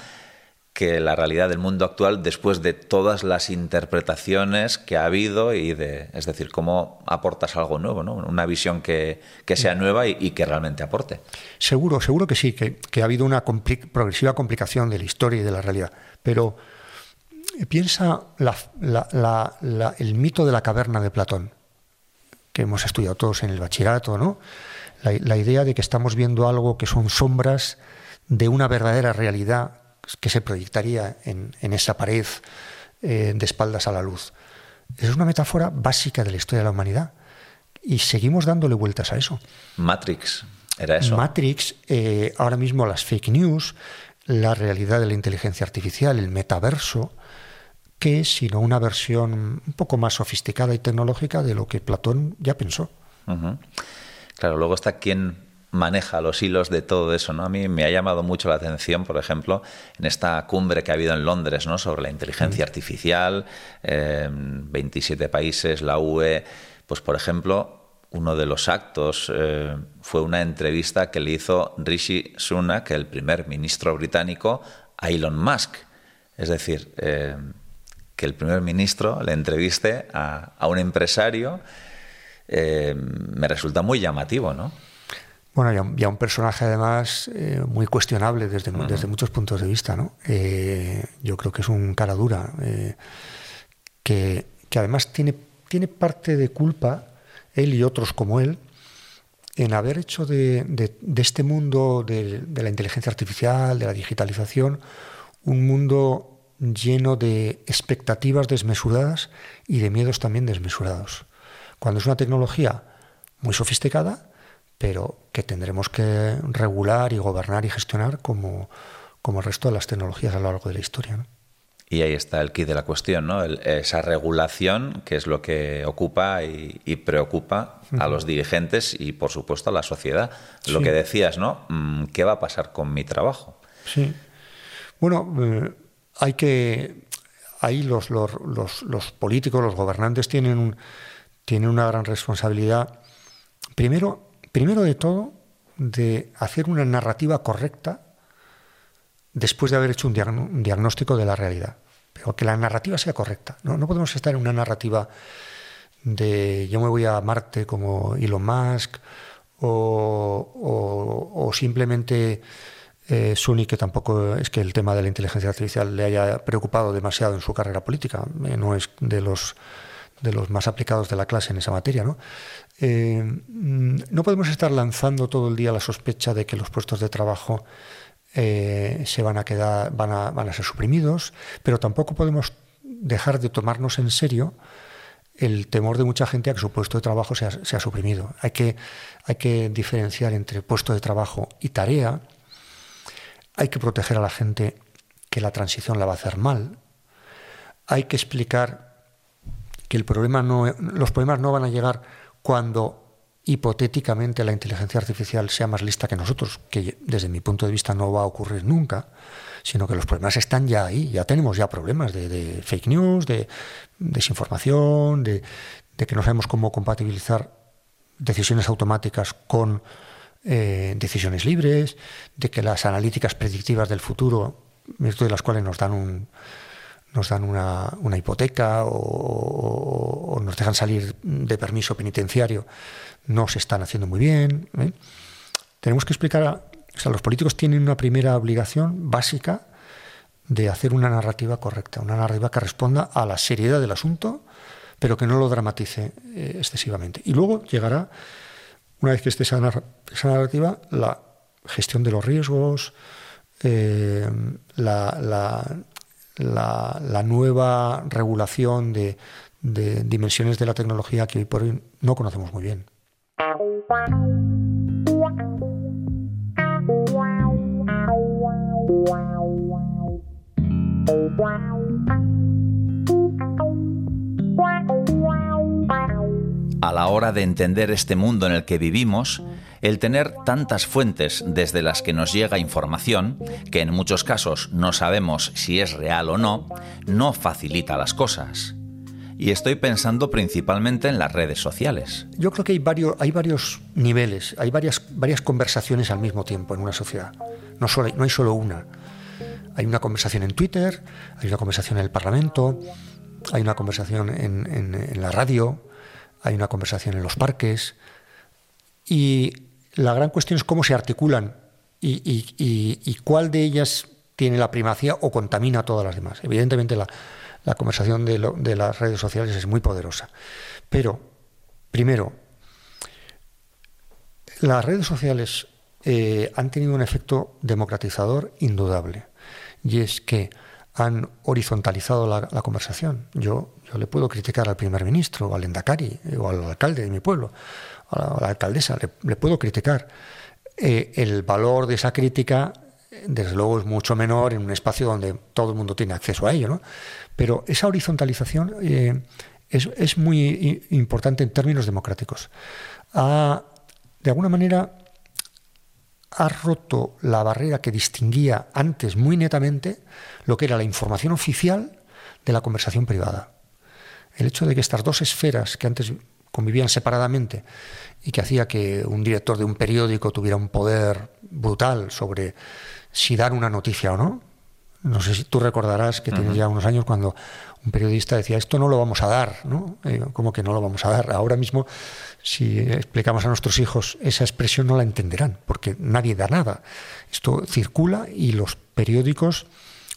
que la realidad del mundo actual después de todas las interpretaciones que ha habido y de, es decir, cómo aportas algo nuevo, ¿no? Una visión que, sea nueva y, que realmente aporte. Seguro, seguro que sí, que, ha habido una progresiva complicación de la historia y de la realidad. Pero eh, piensa el mito de la caverna de Platón, que hemos estudiado todos en el bachillerato, ¿no? La, idea de que estamos viendo algo que son sombras de una verdadera realidad que se proyectaría en, esa pared eh, de espaldas a la luz. Es una metáfora básica de la historia de la humanidad y seguimos dándole vueltas a eso. Matrix, era eso. Matrix, eh, ahora mismo las fake news, la realidad de la inteligencia artificial, el metaverso, es sino una versión un poco más sofisticada y tecnológica de lo que Platón ya pensó. Claro, luego está quién maneja los hilos de todo eso, ¿no? A mí me ha llamado mucho la atención, por ejemplo, en esta cumbre que ha habido en Londres, ¿no? Sobre la inteligencia artificial, 27 países, la UE, pues por ejemplo, uno de los actos eh, fue una entrevista que le hizo Rishi Sunak, el primer ministro británico, a Elon Musk. Es decir, eh, que el primer ministro le entreviste a, un empresario eh, me resulta muy llamativo, ¿no? Bueno, y a, un personaje además muy cuestionable desde, desde, muchos puntos de vista, ¿no? yo creo que es un cara dura, que, que además tiene, tiene parte de culpa él y otros como él, en haber hecho de, este mundo de, la inteligencia artificial, de la digitalización, un mundo lleno de expectativas desmesuradas y de miedos también desmesurados. Cuando es una tecnología muy sofisticada, pero que tendremos que regular y gobernar y gestionar como, como el resto de las tecnologías a lo largo de la historia. Y ahí está el kit de la cuestión, ¿no? esa regulación que es lo que ocupa y, preocupa a los dirigentes y, por supuesto, a la sociedad. Lo que decías, ¿no? Mm, ¿Qué va a pasar con mi trabajo? Sí. Bueno, eh, hay que. Ahí los, los, los, políticos, los gobernantes tienen, tienen una gran responsabilidad. Primero, primero de todo, de hacer una narrativa correcta después de haber hecho un, diagnóstico de la realidad. Pero que la narrativa sea correcta. ¿no? no podemos estar en una narrativa de yo me voy a Marte como Elon Musk o, simplemente eh, Suni, que tampoco es que el tema de la inteligencia artificial le haya preocupado demasiado en su carrera política, eh, no es de los, de los más aplicados de la clase en esa materia. ¿no? Eh, mm, no podemos estar lanzando todo el día la sospecha de que los puestos de trabajo eh, se van a quedar, van a, van a ser suprimidos, pero tampoco podemos dejar de tomarnos en serio el temor de mucha gente a que su puesto de trabajo sea, sea suprimido. Hay que, hay que diferenciar entre puesto de trabajo y tarea. Hay que proteger a la gente que la transición la va a hacer mal. Hay que explicar que el problema no, los problemas no van a llegar cuando hipotéticamente la inteligencia artificial sea más lista que nosotros, que desde mi punto de vista no va a ocurrir nunca, sino que los problemas están ya ahí, ya tenemos ya problemas de, fake news, de desinformación, de, que no sabemos cómo compatibilizar decisiones automáticas con eh, decisiones libres, de que las analíticas predictivas del futuro, de las cuales nos dan un, nos dan una, hipoteca o, nos dejan salir de permiso penitenciario, no se están haciendo muy bien. ¿eh? Tenemos que explicar, o sea, los políticos tienen una primera obligación básica de hacer una narrativa correcta, una narrativa que responda a la seriedad del asunto, pero que no lo dramatice eh, excesivamente. Y luego llegará, una vez que esté esa, narrativa, la gestión de los riesgos, eh, la, la, nueva regulación de, de dimensiones de la tecnología que hoy por hoy no conocemos muy bien. A la hora de entender este mundo en el que vivimos, el tener tantas fuentes desde las que nos llega información, que en muchos casos no sabemos si es real o no, no facilita las cosas y estoy pensando principalmente en las redes sociales. Yo creo que hay varios, hay varios niveles, hay varias, varias conversaciones al mismo tiempo en una sociedad. No, solo, no hay solo una. Hay una conversación en Twitter, hay una conversación en el Parlamento, hay una conversación en, la radio, hay una conversación en los parques. Y la gran cuestión es cómo se articulan y, cuál de ellas tiene la primacía o contamina a todas las demás. Evidentemente la, la conversación de, las redes sociales es muy poderosa. Pero, primero, las redes sociales eh, han tenido un efecto democratizador indudable. Y es que han horizontalizado la, conversación. Yo, yo le puedo criticar al primer ministro, al endacari, o al alcalde de mi pueblo, a la, alcaldesa, le, puedo criticar. Eh, el valor de esa crítica, desde luego, es mucho menor en un espacio donde todo el mundo tiene acceso a ello, ¿no? Pero esa horizontalización eh, es, muy importante en términos democráticos. De alguna manera ha roto la barrera que distinguía antes muy netamente lo que era la información oficial de la conversación privada. El hecho de que estas dos esferas que antes convivían separadamente y que hacía que un director de un periódico tuviera un poder brutal sobre si dar una noticia o no. No sé si tú recordarás que tienes ya unos años cuando un periodista decía esto no lo vamos a dar, ¿no? Eh, ¿Cómo que no lo vamos a dar? Ahora mismo, si explicamos a nuestros hijos esa expresión no la entenderán, porque nadie da nada. Esto circula y los periódicos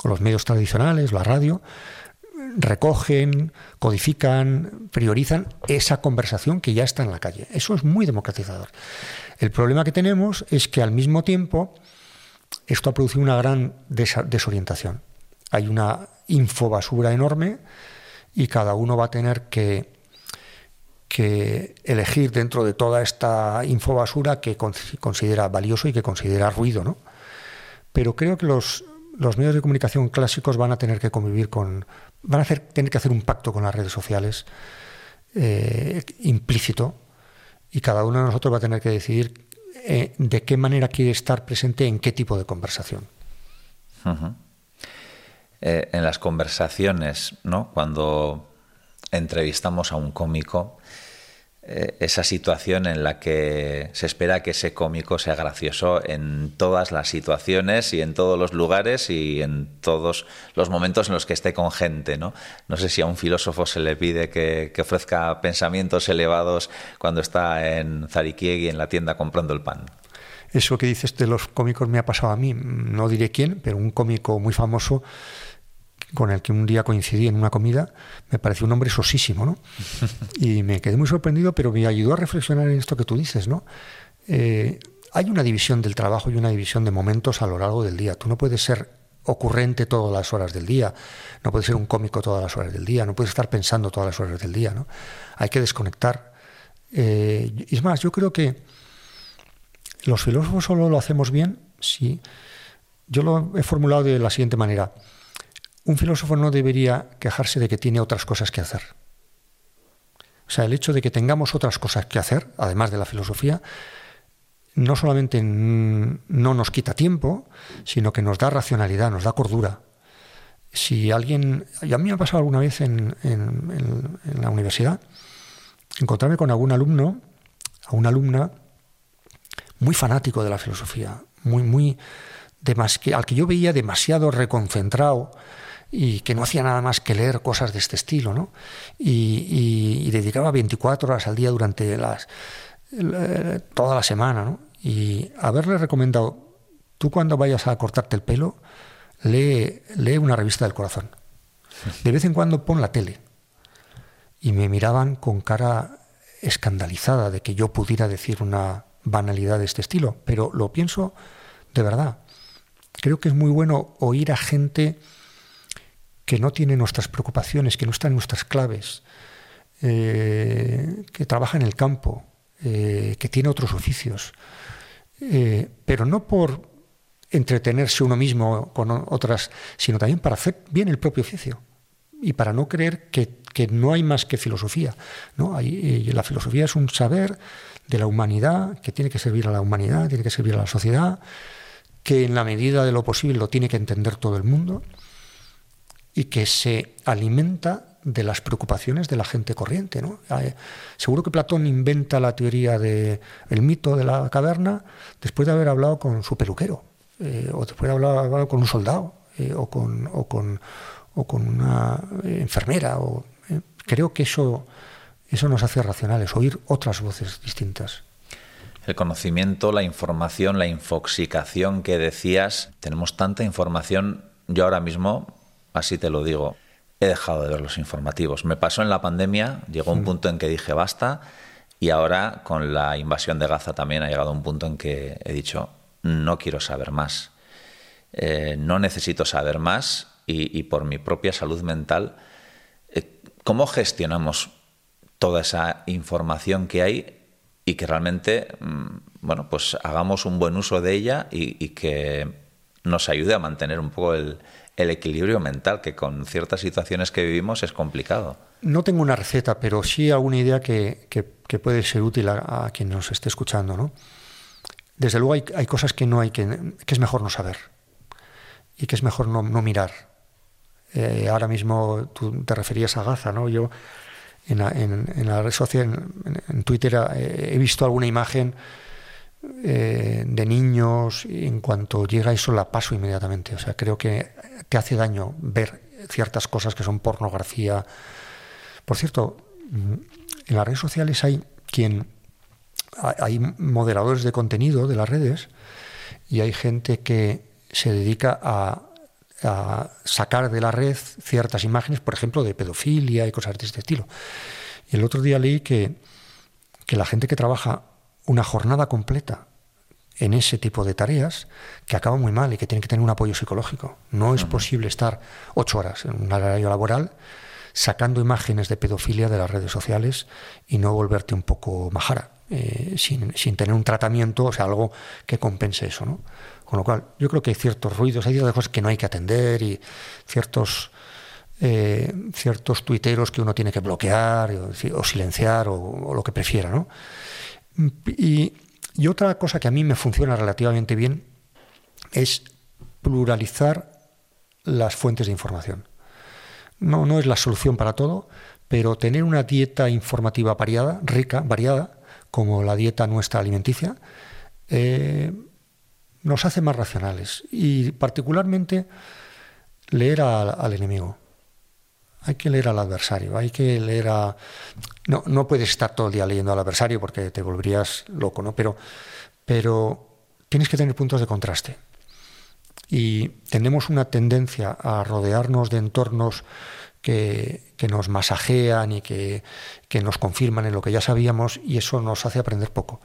o los medios tradicionales, la radio, recogen, codifican, priorizan esa conversación que ya está en la calle. Eso es muy democratizador. El problema que tenemos es que al mismo tiempo esto ha producido una gran desorientación. Hay una infobasura enorme y cada uno va a tener que, elegir dentro de toda esta infobasura que considera valioso y que considera ruido. ¿no? Pero creo que los, los medios de comunicación clásicos van a tener que convivir con, van a tener que hacer un pacto con las redes sociales eh, implícito y cada uno de nosotros va a tener que decidir eh, de qué manera quiere estar presente en qué tipo de conversación. Eh, en las conversaciones, ¿no? Cuando entrevistamos a un cómico, eh, esa situación en la que se espera que ese cómico sea gracioso en todas las situaciones y en todos los lugares y en todos los momentos en los que esté con gente. No, no sé si a un filósofo se le pide que, ofrezca pensamientos elevados cuando está en Zarikiegi en la tienda comprando el pan. Eso que dices de los cómicos me ha pasado a mí, no diré quién, pero un cómico muy famoso con el que un día coincidí en una comida, me pareció un hombre sosísimo, ¿no? Y me quedé muy sorprendido, pero me ayudó a reflexionar en esto que tú dices, ¿no? Eh, hay una división del trabajo y una división de momentos a lo largo del día. Tú no puedes ser ocurrente todas las horas del día, no puedes ser un cómico todas las horas del día, no puedes estar pensando todas las horas del día, ¿no? Hay que desconectar. Eh, es más, yo creo que los filósofos solo lo hacemos bien si... Yo lo he formulado de la siguiente manera. Un filósofo no debería quejarse de que tiene otras cosas que hacer. O sea, el hecho de que tengamos otras cosas que hacer, además de la filosofía, no solamente no nos quita tiempo, sino que nos da racionalidad, nos da cordura. Si alguien, y a mí me ha pasado alguna vez en, la universidad, encontrarme con algún alumno, a una alumna muy fanático de la filosofía, muy, muy, al que yo veía demasiado reconcentrado y que no hacía nada más que leer cosas de este estilo, ¿no? Y, dedicaba 24 horas al día durante las, toda la semana, ¿no? Y haberle recomendado, tú cuando vayas a cortarte el pelo, lee, lee una revista del corazón. De vez en cuando pon la tele. Y me miraban con cara escandalizada de que yo pudiera decir una banalidad de este estilo, pero lo pienso de verdad. Creo que es muy bueno oír a gente que no tiene nuestras preocupaciones, que no está en nuestras claves, eh, que trabaja en el campo, eh, que tiene otros oficios, eh, pero no por entretenerse uno mismo con otras, sino también para hacer bien el propio oficio y para no creer que, no hay más que filosofía. ¿no? Hay, la filosofía es un saber de la humanidad que tiene que servir a la humanidad, tiene que servir a la sociedad, que en la medida de lo posible lo tiene que entender todo el mundo y que se alimenta de las preocupaciones de la gente corriente. ¿no? Eh, seguro que Platón inventa la teoría del el mito de la caverna después de haber hablado con su peluquero, eh, o después de haber hablado con un soldado, eh, o, con, o, con, o, con, una enfermera. O, creo que eso, eso nos hace racionales, oír otras voces distintas. El conocimiento, la información, la infoxicación que decías, tenemos tanta información. Yo ahora mismo así te lo digo, he dejado de ver los informativos. Me pasó en la pandemia, llegó un punto en que dije basta y ahora con la invasión de Gaza también ha llegado un punto en que he dicho no quiero saber más. Eh, no necesito saber más y, por mi propia salud mental, eh, ¿cómo gestionamos toda esa información que hay y que realmente, mm, bueno, pues hagamos un buen uso de ella y que nos ayude a mantener un poco el, el equilibrio mental, que con ciertas situaciones que vivimos es complicado. No tengo una receta, pero sí alguna idea que, que puede ser útil a, quien nos esté escuchando, ¿no? Desde luego hay, cosas que no hay que, que es mejor no saber y que es mejor no, mirar. Eh, ahora mismo tú te referías a Gaza, ¿no? Yo en la, en, la red social, en, Twitter, eh, he visto alguna imagen eh, de niños y en cuanto llega eso la paso inmediatamente. O sea, creo que te hace daño ver ciertas cosas que son pornografía. Por cierto, en las redes sociales hay quien hay moderadores de contenido de las redes y hay gente que se dedica a, sacar de la red ciertas imágenes, por ejemplo, de pedofilia y cosas de este estilo. Y el otro día leí que, que la gente que trabaja una jornada completa en ese tipo de tareas que acaba muy mal y que tiene que tener un apoyo psicológico. No es posible estar ocho horas en un horario laboral sacando imágenes de pedofilia de las redes sociales y no volverte un poco majara, eh, sin, sin, tener un tratamiento, o sea, algo que compense eso, ¿no? Con lo cual, yo creo que hay ciertos ruidos, hay ciertas cosas que no hay que atender y ciertos, eh, ciertos tuiteros que uno tiene que bloquear o, silenciar o, lo que prefiera, ¿no? Y, y otra cosa que a mí me funciona relativamente bien es pluralizar las fuentes de información. No, no es la solución para todo, pero tener una dieta informativa variada, rica, variada, como la dieta nuestra alimenticia, eh, nos hace más racionales. Y particularmente leer al enemigo. Hay que leer al adversario, hay que leer a... No, no puedes estar todo el día leyendo al adversario porque te volverías loco, ¿no? Pero, pero tienes que tener puntos de contraste y tenemos una tendencia a rodearnos de entornos que, nos masajean y que, nos confirman en lo que ya sabíamos y eso nos hace aprender poco.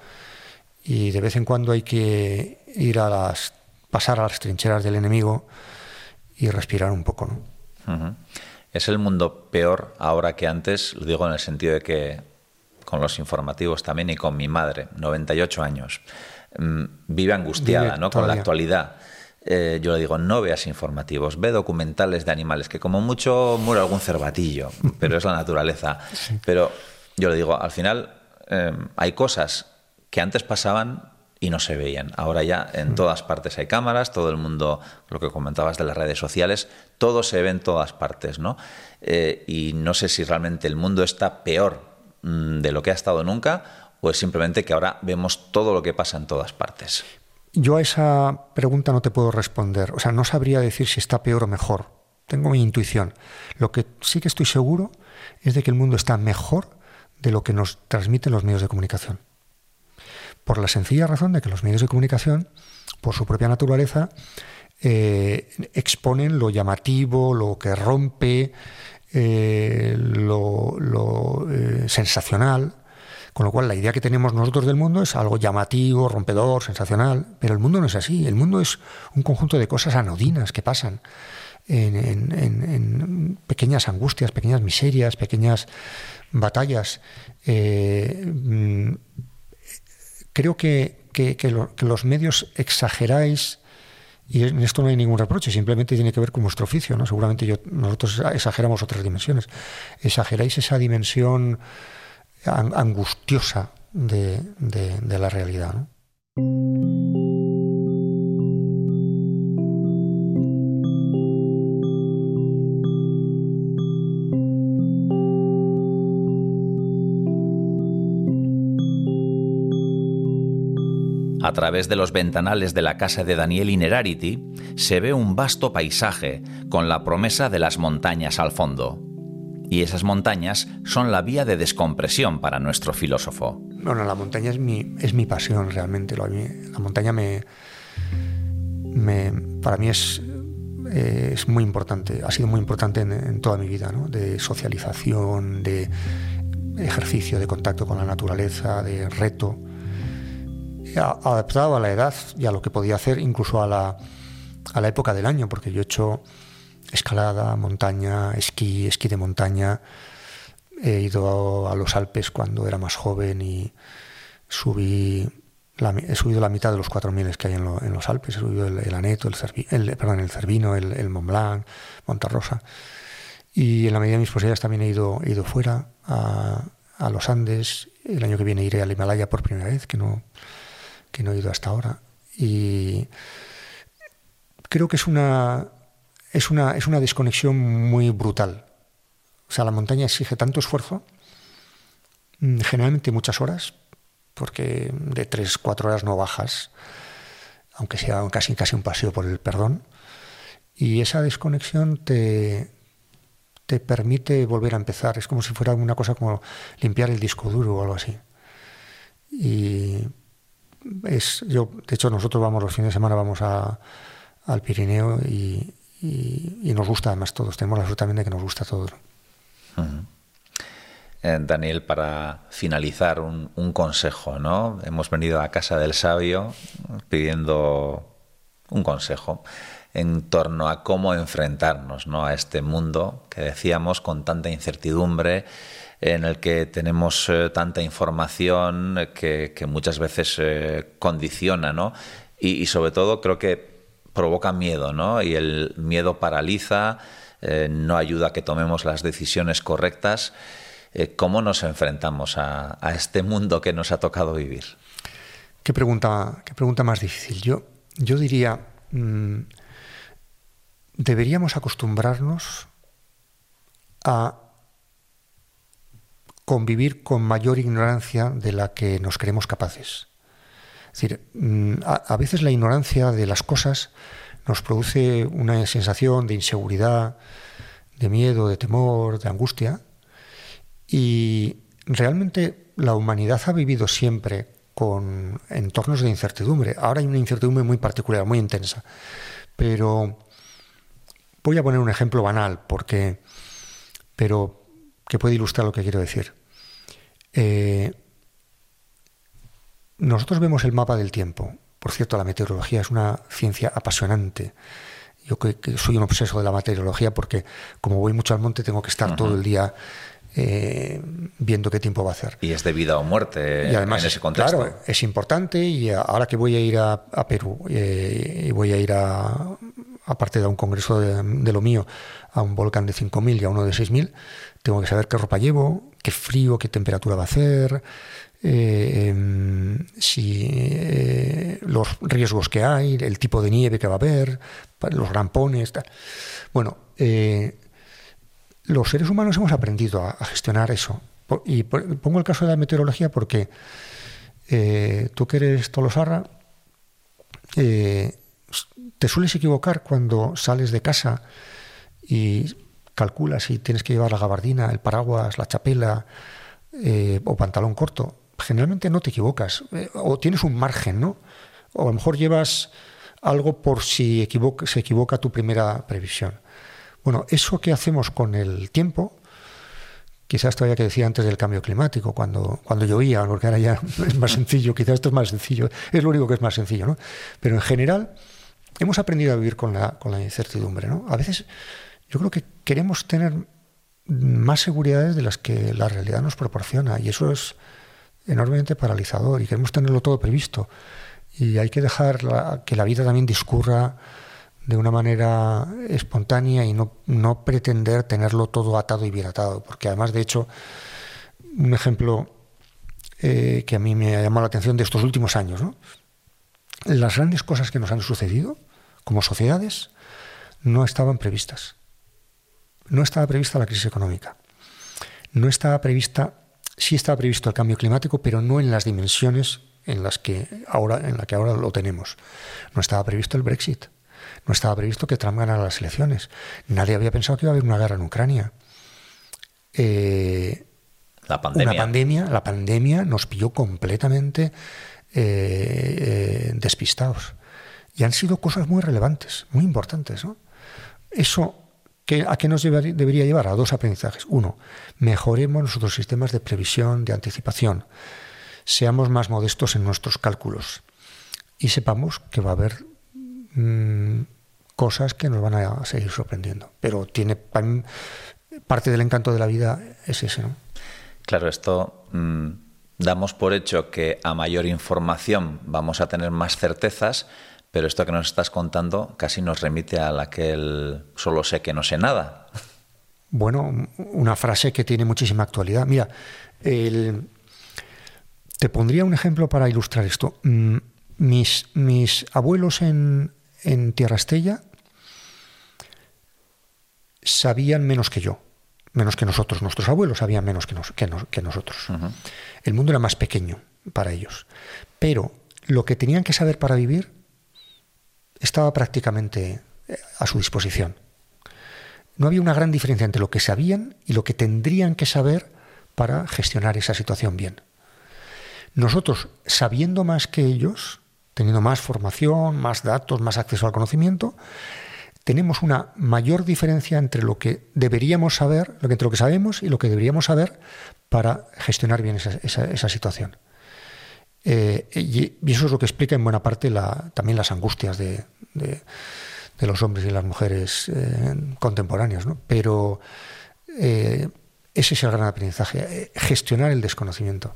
Y de vez en cuando hay que ir a las, pasar a las trincheras del enemigo y respirar un poco. ¿no? Es el mundo peor ahora que antes, lo digo en el sentido de que con los informativos también y con mi madre, 98 años, mm, vive angustiada ¿no? con la actualidad. Eh, yo le digo, no veas informativos, ve documentales de animales, que como mucho muere algún cervatillo, pero es la naturaleza. Pero yo le digo, al final em, hay cosas que antes pasaban y no se veían. Ahora ya en mm. todas partes hay cámaras, todo el mundo, lo que comentabas de las redes sociales, todo se ve en todas partes, ¿no? Eh, y no sé si realmente el mundo está peor mm, de lo que ha estado nunca o es simplemente que ahora vemos todo lo que pasa en todas partes. Yo a esa pregunta no te puedo responder. O sea, no sabría decir si está peor o mejor. Tengo mi intuición. Lo que sí que estoy seguro es de que el mundo está mejor de lo que nos transmiten los medios de comunicación. Por la sencilla razón de que los medios de comunicación, por su propia naturaleza, eh, exponen lo llamativo, lo que rompe, eh, lo, eh, sensacional, con lo cual, la idea que tenemos nosotros del mundo es algo llamativo, rompedor, sensacional, pero el mundo no es así. El mundo es un conjunto de cosas anodinas que pasan en, pequeñas angustias, pequeñas miserias, pequeñas batallas. Creo que, los medios exageráis y en esto no hay ningún reproche, simplemente tiene que ver con vuestro oficio, ¿no? Seguramente yo, nosotros exageramos otras dimensiones. Exageráis esa dimensión angustiosa de, de, la realidad. A través de los ventanales de la casa de Daniel Inerarity se ve un vasto paisaje con la promesa de las montañas al fondo y esas montañas son la vía de descompresión para nuestro filósofo. Bueno, la montaña es mi, es mi pasión realmente. La montaña me, para mí es, eh, es muy importante, ha sido muy importante en, toda mi vida, ¿no? de socialización, de ejercicio, de contacto con la naturaleza, de reto, adaptado a la edad y a lo que podía hacer, incluso a la, a la época del año, porque yo he hecho escalada, montaña, esquí, esquí de montaña. He ido a los Alpes cuando era más joven y subí he subido la mitad de los cuatro miles que hay en, los Alpes. He subido el, Aneto, el, el, perdón, el Cervino, el, Mont Blanc, Montarrosa. Y en la medida de mis posibilidades también he ido, ido fuera a, los Andes el año que viene iré al Himalaya por primera vez, que no, que no he ido hasta ahora. Y creo que es una, es una, es una desconexión muy brutal. O sea, la montaña exige tanto esfuerzo, mm, generalmente muchas horas, porque de tres, cuatro horas no bajas, aunque sea casi, casi un paseo por el perdón. Y esa desconexión te, te permite volver a empezar. Es como si fuera una cosa como limpiar el disco duro o algo así. Y es, yo, de hecho, nosotros vamos los fines de semana, vamos a, al Pirineo y, nos gusta además todos. Tenemos la suerte también de que nos gusta todo. Eh, Daniel, para finalizar, un, consejo, ¿no? Hemos venido a casa del sabio pidiendo un consejo en torno a cómo enfrentarnos ¿no? a este mundo que decíamos con tanta incertidumbre, en el que tenemos eh, tanta información que, muchas veces eh, condiciona, ¿no? Y, sobre todo creo que provoca miedo, ¿no? Y el miedo paraliza, eh, no ayuda a que tomemos las decisiones correctas. ¿Cómo nos enfrentamos a, este mundo que nos ha tocado vivir? Qué pregunta, qué pregunta más difícil. Yo, yo diría, mm, deberíamos acostumbrarnos a convivir con mayor ignorancia de la que nos creemos capaces. Es decir, mm, a, veces la ignorancia de las cosas nos produce una sensación de inseguridad, de miedo, de temor, de angustia. Y realmente la humanidad ha vivido siempre con entornos de incertidumbre. Ahora hay una incertidumbre muy particular, muy intensa. Pero voy a poner un ejemplo banal, porque, pero que puede ilustrar lo que quiero decir. Eh, nosotros vemos el mapa del tiempo. Por cierto, la meteorología es una ciencia apasionante. Yo que, soy un obseso de la meteorología porque como voy mucho al monte tengo que estar todo el día eh, viendo qué tiempo va a hacer. Y es de vida o muerte y además, en ese contexto. Claro, es importante y ahora que voy a ir a, Perú eh, y voy a ir a, aparte de un congreso de, lo mío, a un volcán de 5.000 y a uno de 6.000, tengo que saber qué ropa llevo, qué frío, qué temperatura va a hacer, eh, em, si eh, los riesgos que hay, el tipo de nieve que va a haber, los rampones, tal. Bueno, eh, los seres humanos hemos aprendido a, gestionar eso. Y pongo el caso de la meteorología porque tú que eres tolosarra, te sueles equivocar cuando sales de casa y calculas si tienes que llevar la gabardina, el paraguas, la chapela eh, o pantalón corto. Generalmente no te equivocas eh, o tienes un margen, ¿no? O a lo mejor llevas algo por si se equivoca tu primera previsión. Bueno, eso que hacemos con el tiempo, quizás todavía que decía antes del cambio climático, cuando, cuando llovía, porque ahora ya es más sencillo, quizás esto es más sencillo, es lo único que es más sencillo, ¿no? Pero en general hemos aprendido a vivir con la, con la incertidumbre. ¿no? A veces yo creo que queremos tener más seguridades de las que la realidad nos proporciona y eso es enormemente paralizador y queremos tenerlo todo previsto. Y hay que dejar que la vida también discurra de una manera espontánea y no, pretender tenerlo todo atado y bien atado. Porque además, de hecho, un ejemplo eh, que a mí me ha llamado la atención de estos últimos años, ¿no? las grandes cosas que nos han sucedido como sociedades no estaban previstas. No estaba prevista la crisis económica. No estaba prevista, sí estaba previsto el cambio climático, pero no en las dimensiones en las que ahora, en la que ahora lo tenemos. No estaba previsto el Brexit. No estaba previsto que Trump ganara las elecciones. Nadie había pensado que iba a haber una guerra en Ucrania. Eh, la pandemia. Una pandemia, la pandemia nos pilló completamente eh, eh, despistados. Y han sido cosas muy relevantes, muy importantes. ¿no? Eso ¿A qué nos debería llevar? A dos aprendizajes. Uno, mejoremos nuestros sistemas de previsión, de anticipación. Seamos más modestos en nuestros cálculos. Y sepamos que va a haber mm, cosas que nos van a seguir sorprendiendo. Pero tiene parte del encanto de la vida es ese, ¿no? Claro, esto mm, damos por hecho que a mayor información vamos a tener más certezas, pero esto que nos estás contando casi nos remite a la que el solo sé que no sé nada. Bueno, una frase que tiene muchísima actualidad. Mira, Te pondría un ejemplo para ilustrar esto. Mm, mis, mis abuelos en, en Tierra Estella sabían menos que yo, menos que nosotros. Nuestros abuelos sabían menos que, que, nosotros. El mundo era más pequeño para ellos. Pero lo que tenían que saber para vivir estaba prácticamente eh, a su disposición. No había una gran diferencia entre lo que sabían y lo que tendrían que saber para gestionar esa situación bien. Nosotros, sabiendo más que ellos, teniendo más formación, más datos, más acceso al conocimiento, tenemos una mayor diferencia entre lo que deberíamos saber, entre lo que sabemos y lo que deberíamos saber para gestionar bien esa, situación. Eh, y, eso es lo que explica en buena parte también las angustias de, los hombres y las mujeres eh, contemporáneos. Pero eh, ese es el gran aprendizaje, gestionar el desconocimiento.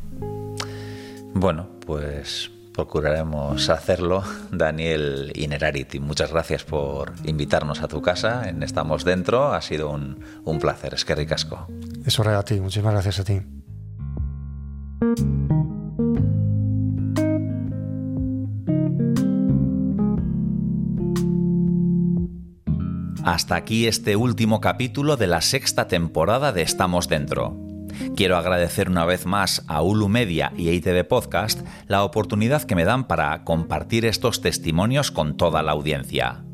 Bueno, pues procuraremos hacerlo. Daniel Inerariti, muchas gracias por invitarnos a tu casa en Estamos Dentro. Ha sido un, un placer. Es que ricasco. Eso era a ti. Muchísimas gracias a ti. Hasta aquí este último capítulo de la sexta temporada de Estamos Dentro. Quiero agradecer una vez más a Ulu Media y ITV Podcast la oportunidad que me dan para compartir estos testimonios con toda la audiencia.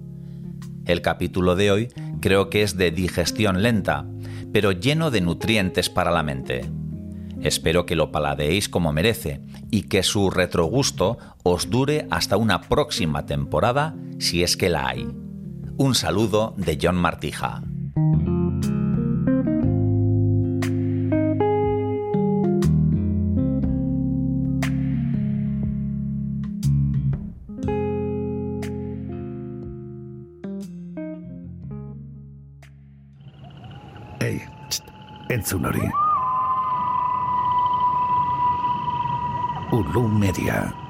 El capítulo de hoy creo que es de digestión lenta, pero lleno de nutrientes para la mente. Espero que lo paladeéis como merece y que su retrogusto os dure hasta una próxima temporada si es que la hay. Un saludo de John Martija. entzun hori. Ulu Media.